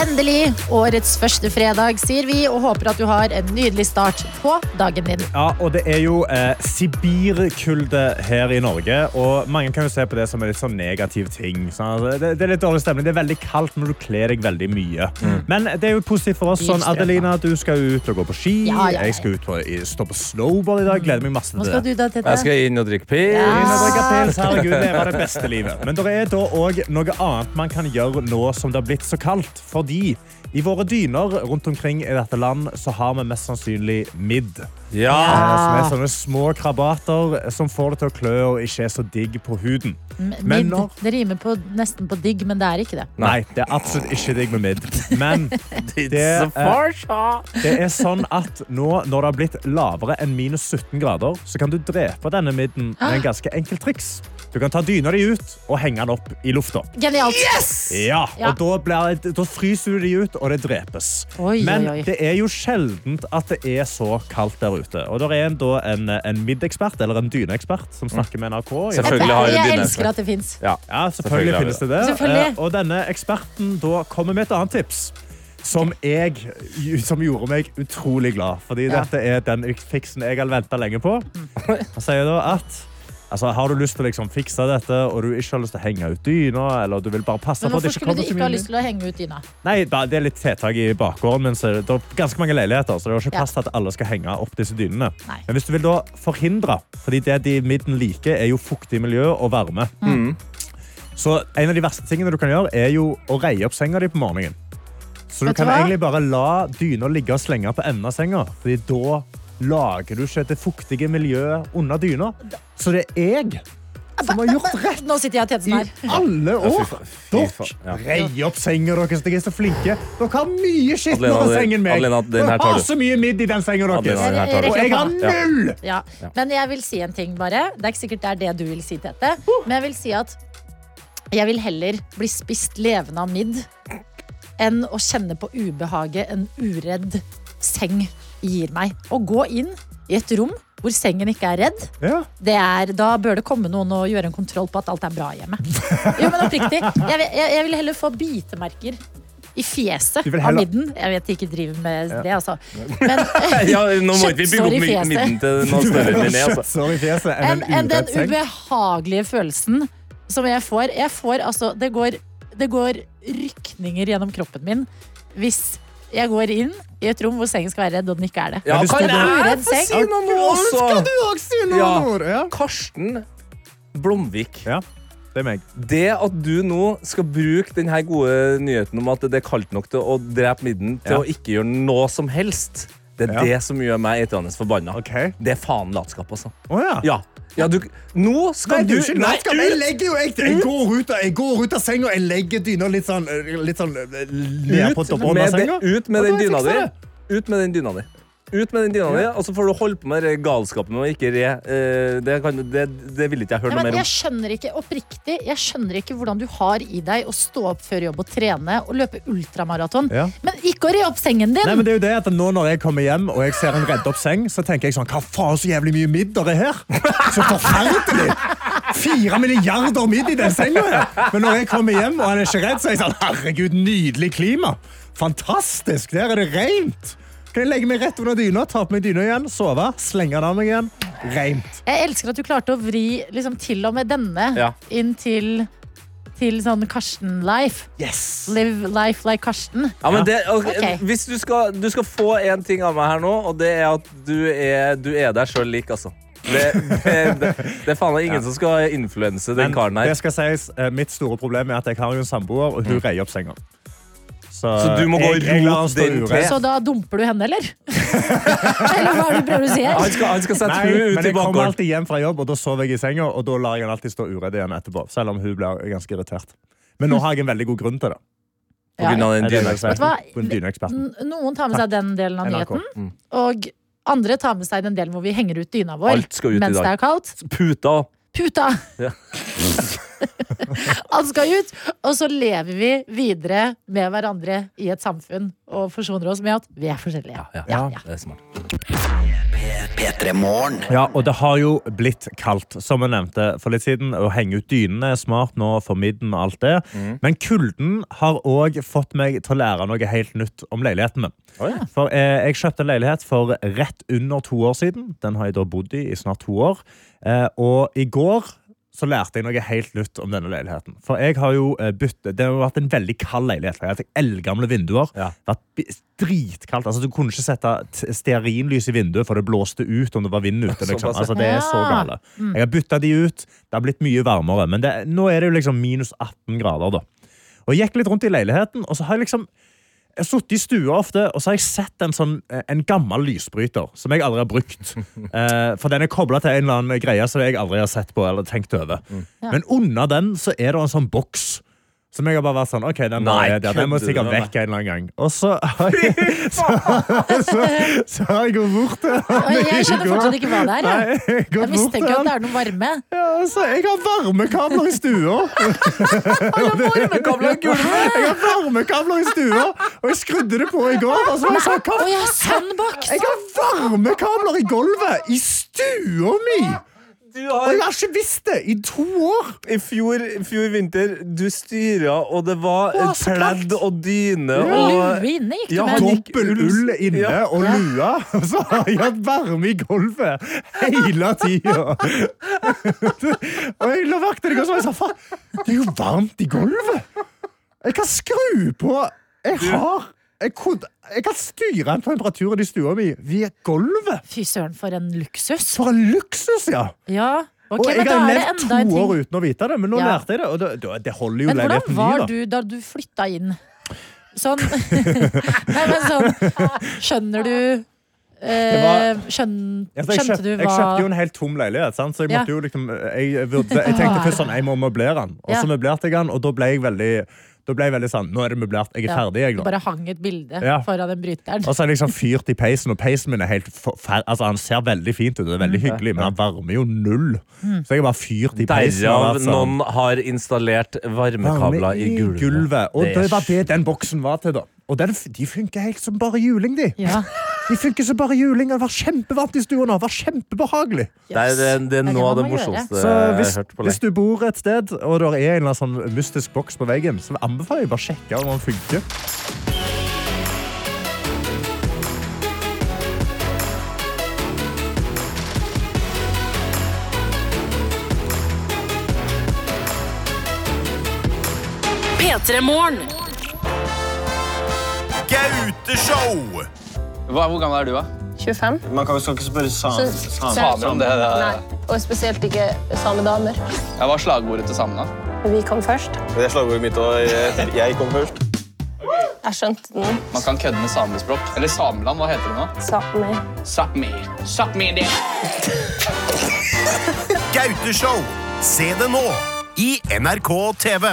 Speaker 3: Endelig årets første fredag, sier vi, og håper at du har en nydelig start på dagen din.
Speaker 5: Ja, og det er jo eh, Sibirkulde her i Norge, og mange kan jo se på det som en litt sånn negativ ting. Sånn, altså, det, det er litt dårlig stemning. Det er veldig kaldt når du kler deg veldig mye. Men det er jo positivt for oss. Sånn, Adelina, du skal ut og gå på ski.
Speaker 3: Ja, ja, ja.
Speaker 5: Jeg skal ut på, i- stå på snowboard i dag. Gleder meg masse til det.
Speaker 3: Hva skal du da, Tete?
Speaker 4: Jeg skal inn og drikke pils.
Speaker 3: Ja.
Speaker 5: Inn og drikke pils, herregud, leve det beste livet. Men det er da òg noe annet man kan gjøre nå som det har blitt så kaldt. Fordi i våre dyner rundt omkring i dette land så har vi mest sannsynlig midd.
Speaker 4: Ja.
Speaker 5: Eh, Som er sånne små krabater som får det til å klø og ikke er så digg på huden. Men
Speaker 3: Midd.
Speaker 5: når-
Speaker 3: Det rimer på, nesten på digg, men det er ikke det.
Speaker 5: Nei, det er absolutt ikke digg med midd. Men Det,
Speaker 4: a
Speaker 5: eh, det er sånn at nå når det har blitt lavere enn minus 17 grader, så kan du drepe denne midden med en ganske enkel triks. Du kan ta dyna di ut og henge den opp i lufta.
Speaker 3: Genialt!
Speaker 5: Ja,
Speaker 3: Ja.
Speaker 5: og da, blir, da fryser du de ut, og det drepes.
Speaker 3: Oi,
Speaker 5: Men
Speaker 3: oi, oi.
Speaker 5: det er jo sjeldent at det er så kaldt der ute. Og det er en, da en, en middekspert, eller en dyneekspert, som snakker med NRK.
Speaker 4: har
Speaker 3: jeg elsker at det fins.
Speaker 4: Ja.
Speaker 5: Ja,
Speaker 4: Selvfølgelig
Speaker 5: selvfølgelig finnes det det.
Speaker 3: Selvfølgelig.
Speaker 5: Eh, Og denne eksperten da kommer med et annet tips. Som, jeg, som gjorde meg utrolig glad. Fordi
Speaker 3: Ja.
Speaker 5: dette er den fiksen jeg har venta lenge på. Han sier da at Altså, har du lyst til å liksom fikse dette, og du ikke har lyst til å henge ut dyna, eller du vil bare passe
Speaker 3: Men
Speaker 5: på at
Speaker 3: hvorfor
Speaker 5: det ikke
Speaker 3: skulle du ikke ha lyst til å henge ut dyna?
Speaker 5: Nei, det er litt tiltak i bakgården, men så det, er ganske mange leiligheter, så det er ikke plass til at alle skal henge opp disse dynene.
Speaker 3: Nei.
Speaker 5: Men hvis du vil da forhindre, fordi det de midden liker, er jo fuktig miljø og varme.
Speaker 3: Mm.
Speaker 5: Så en av de verste tingene du kan gjøre, er jo å reie opp senga di på morgenen. Så du kan egentlig bare la dyna ligge og slenge på enden av senga, fordi da lager du ikke det fuktige miljøet under dyna. Så det er jeg som har gjort rett
Speaker 3: Nå sitter jeg og her.
Speaker 5: i alle år. Dere reier opp senga deres. Dere er så flinke. Dere har mye
Speaker 4: skitt
Speaker 5: over sengen meg.
Speaker 4: Den
Speaker 5: Dere
Speaker 4: her tar
Speaker 5: har så mye midd i den senga deres. Og jeg har
Speaker 3: Ja.
Speaker 5: null!
Speaker 3: Ja. Men jeg vil si en ting, bare. Det er ikke sikkert det er det du vil si, Tete. Men jeg vil si at jeg vil heller bli spist levende av midd enn å kjenne på ubehaget en uredd seng gir meg. Å gå inn i et rom hvor sengen ikke er redd,
Speaker 5: Ja.
Speaker 3: det er, da bør det komme noen og gjøre en kontroll på at alt er bra hjemme. Jo, men oppriktig. Jeg, vil- jeg, jeg vil heller få bitemerker i fjeset av midden. Jeg vet de ikke driver med det, altså. Men
Speaker 4: Ja, nå må vi bygge opp midden til noen større enn det. Altså.
Speaker 5: Fjeset enn en
Speaker 3: den ubehagelige følelsen som jeg får. Jeg får altså Det går, det går rykninger gjennom kroppen min hvis jeg går inn i et rom hvor sengen skal være redd, og den ikke er det.
Speaker 4: Ja, kan jeg
Speaker 3: Uredd
Speaker 4: få
Speaker 3: seng?
Speaker 4: si noe nå også?
Speaker 5: Skal du også si noe,
Speaker 4: Ja.
Speaker 5: Nord? Ja.
Speaker 4: Karsten Blomvik.
Speaker 5: ja, det er meg.
Speaker 4: Det at du nå skal bruke denne gode nyheten om at det er kaldt nok til å drepe midden, til
Speaker 5: Ja.
Speaker 4: å ikke gjøre noe som helst, det er
Speaker 5: Ja.
Speaker 4: det som gjør meg etende forbanna.
Speaker 5: Okay.
Speaker 4: Det er faen latskap, altså.
Speaker 5: Oh, ja.
Speaker 4: Ja. ja du, nå
Speaker 5: Nei,
Speaker 4: skal
Speaker 5: du
Speaker 4: du
Speaker 5: ikke latskap. Jeg legger jo jeg, jeg, går ut jeg går ut av senga, jeg legger dyna litt sånn, litt sånn eh, ned på toppen av
Speaker 4: med,
Speaker 5: senga.
Speaker 4: ut med den dyna di. Ut med den dyna di. Ut med den dyna di, og så får du holde på med galskapen galskapen og ikke re. eh, Det, kan, det, det vil ikke jeg høre
Speaker 3: Nei,
Speaker 4: noe mer om.
Speaker 3: jeg skjønner ikke oppriktig Jeg skjønner ikke hvordan du har i deg å stå opp før jobb og trene og løpe ultramaraton,
Speaker 5: Ja.
Speaker 3: men ikke å re opp sengen din!
Speaker 5: Nei, men det er jo det at Nå når jeg kommer hjem og jeg ser en redd opp seng, så tenker jeg sånn Hva faen, så jævlig mye midd det er her? Så forferdelig! Fire milliarder midd i den senga her. Men når jeg kommer hjem og han er ikke redd, så er jeg sånn Herregud, nydelig klima. Fantastisk. Der er det rent. Kan jeg legge meg rett under dyna, ta på meg dyna igjen, sove, slenge den av meg igjen. Reint.
Speaker 3: Jeg elsker at du klarte å vri liksom, til og med denne
Speaker 4: Ja.
Speaker 3: inn til, til sånn Karsten-life.
Speaker 5: Yes.
Speaker 3: Live life like Karsten.
Speaker 4: Ja, men det, ok,
Speaker 3: Ok.
Speaker 4: Hvis du skal, du skal få én ting av meg her nå, og det er at du er, du er deg sjøl lik, altså. Det, det, det, det er faen meg ingen som skal influense den
Speaker 5: Men
Speaker 4: karen her.
Speaker 5: det skal sies, eh, mitt store problem er at jeg har jo en samboer, og hun reier opp senga. Så,
Speaker 4: Mm. Så du må gå og rote den
Speaker 5: til?
Speaker 3: Så da dumper du henne, eller? eller hva er det du prøver å si? Her?
Speaker 4: Han skal, han skal sette
Speaker 5: Nei,
Speaker 4: hun ut
Speaker 5: men
Speaker 4: i
Speaker 5: jeg kommer alltid hjem fra jobb, og da sover jeg i senga, og da lar jeg henne alltid stå uredd igjen etterpå. Selv om hun blir ganske irritert. Men nå har jeg en veldig god grunn til det.
Speaker 4: Dyneeksperten.
Speaker 3: Noen tar med seg den delen av
Speaker 5: NRK.
Speaker 3: nyheten, og andre tar med seg den delen hvor vi henger ut dyna vår
Speaker 4: Alt skal ut i
Speaker 3: mens
Speaker 4: dag.
Speaker 3: det er kaldt.
Speaker 4: Puta.
Speaker 3: Puta!
Speaker 4: Ja.
Speaker 3: Han skal ut, og så lever vi videre med hverandre i et samfunn og forsoner oss med at vi er forskjellige.
Speaker 4: Ja,
Speaker 3: Ja, ja.
Speaker 4: Det er smart.
Speaker 1: P3 Morgen.
Speaker 5: Ja, og det har jo blitt kaldt, som jeg nevnte for litt siden. Å henge ut dynene er smart nå for midden og alt det. Men kulden har òg fått meg til å lære noe helt nytt om leiligheten min. For eh, jeg kjøpte en leilighet for rett under to år siden. Den har jeg da bodd i i snart to år. Eh, og i går så lærte jeg noe helt nytt om denne leiligheten. For jeg har jo eh, byttet Det har vært en veldig kald leilighet. Jeg har hatt eldgamle vinduer.
Speaker 4: Ja.
Speaker 5: Vært dritkaldt. Altså, du kunne ikke sette stearinlys i vinduet, for det blåste ut om det var vind ute. Liksom. Altså, det er så gale. Jeg har bytta de ut. Det har blitt mye varmere. Men det, nå er det jo liksom minus 18 grader, da. Og jeg gikk litt rundt i leiligheten, og så har jeg liksom jeg har sittet i stua ofte, og så har jeg sett en, sånn, eh, en gammel lysbryter som jeg aldri har brukt. Eh, for den er kobla til en eller annen greie som jeg aldri har sett på eller tenkt over.
Speaker 3: Ja.
Speaker 5: Men under den så er det en sånn boks. Som jeg har bare vært sånn, ok, den,
Speaker 4: Nei,
Speaker 5: er der. den må sikkert vekk en eller annen gang. Og så har jeg, så, så, så har jeg gått bort til han
Speaker 3: jeg skjønner fortsatt ikke hva det er.
Speaker 5: Nei,
Speaker 3: Jeg,
Speaker 5: jeg gått
Speaker 3: jeg
Speaker 5: til
Speaker 3: mistenker at det er noe varme.
Speaker 5: Ja, så jeg har varmekabler i stua.
Speaker 4: Varmekabler i gulvet!
Speaker 5: Jeg har varmekabler i stua, og jeg skrudde det på i går. Og så var jeg sånn, hva! Jeg har varmekabler i gulvet i stua mi!
Speaker 4: Du
Speaker 5: Og jeg har ikke visst det i to år!
Speaker 4: I fjor, i fjor vinter, du styra, og det var
Speaker 5: Åh, så
Speaker 4: pledd
Speaker 5: klart.
Speaker 4: og dyne
Speaker 3: Ja.
Speaker 4: og
Speaker 3: lue inne gikk du
Speaker 4: Ja,
Speaker 3: med.
Speaker 4: gikk
Speaker 5: Dobbel ull inne
Speaker 4: Ja.
Speaker 5: og lua. Og så har jeg hatt varme i gulvet hele tida. Og jeg la merke til det, og så var jeg sa Faen, det er jo varmt i gulvet! Jeg kan skru på Jeg har jeg, kunne, jeg kan styre temperaturen i stua mi via gulvet.
Speaker 3: Fy søren, for en luksus.
Speaker 5: For en luksus, ja!
Speaker 3: Ja, Okay,
Speaker 5: og jeg har levd to år uten å vite det, men nå
Speaker 3: Ja.
Speaker 5: lærte jeg det. Og det, det- holder jo
Speaker 3: Men hvordan var du da du flytta inn? Sånn Nei, men sånn Skjønner du eh,
Speaker 5: var-
Speaker 3: skjøn,
Speaker 5: Altså, jeg,
Speaker 3: Skjønte
Speaker 5: kjøpt,
Speaker 3: du
Speaker 5: jeg kjøpte jo en helt tom leilighet, sant? så jeg
Speaker 3: Ja.
Speaker 5: jo liksom Jeg, jeg tenkte først sånn, jeg må møblere den. Og så
Speaker 3: Ja.
Speaker 5: møblerte jeg den, og da ble jeg veldig Da ble jeg veldig sånn Nå er det møblert, jeg er
Speaker 3: Ja,
Speaker 5: ferdig, jeg nå.
Speaker 3: bare hang et bilde
Speaker 5: Ja.
Speaker 3: foran den bryteren.
Speaker 5: Og så er jeg liksom fyrt i peisen, og peisen min er helt forfer... Altså, han ser veldig fint ut, det er
Speaker 3: Mm.
Speaker 5: veldig hyggelig, men han varmer jo null. Så jeg har bare fyrt i peisen. og
Speaker 4: Derav
Speaker 5: vært sånn,
Speaker 4: noen har installert varmekabler
Speaker 5: varme
Speaker 4: i gulvet.
Speaker 5: Og
Speaker 4: Det
Speaker 5: det var det den boksen var til, da. Og den, de funker helt som bare juling, de.
Speaker 3: Ja.
Speaker 5: De funker som bare juling. Det var kjempevarmt i stua nå. Det var kjempebehagelig.
Speaker 4: Det er, det, det
Speaker 3: Det er
Speaker 4: noe av
Speaker 3: det
Speaker 4: morsomste jeg har hørt på
Speaker 5: hvis du bor et sted, og det er en eller annen sånn mystisk boks på veggen, så anbefaler jeg bare å sjekke om den funker.
Speaker 2: P3 Morgen.
Speaker 1: Gauteshow!
Speaker 9: Hvor gammel er du, da?
Speaker 10: 25.
Speaker 11: Man kan jo skal ikke spørre sam
Speaker 10: Så-
Speaker 11: sam
Speaker 9: Samer om det. det
Speaker 10: Nei, og spesielt ikke samedamer.
Speaker 9: Ja, hva er slagordet til samene?
Speaker 10: Vi kom først.
Speaker 11: Det er slagordet mitt, òg. jeg, jeg kom først.
Speaker 10: Jeg skjønte den.
Speaker 9: Man kan kødde med samespråk. Eller Sameland, hva heter det nå?
Speaker 10: Sápmi.
Speaker 9: Sápmi. Sápmi det.
Speaker 1: Gauteshow! Se det nå i NRK TV.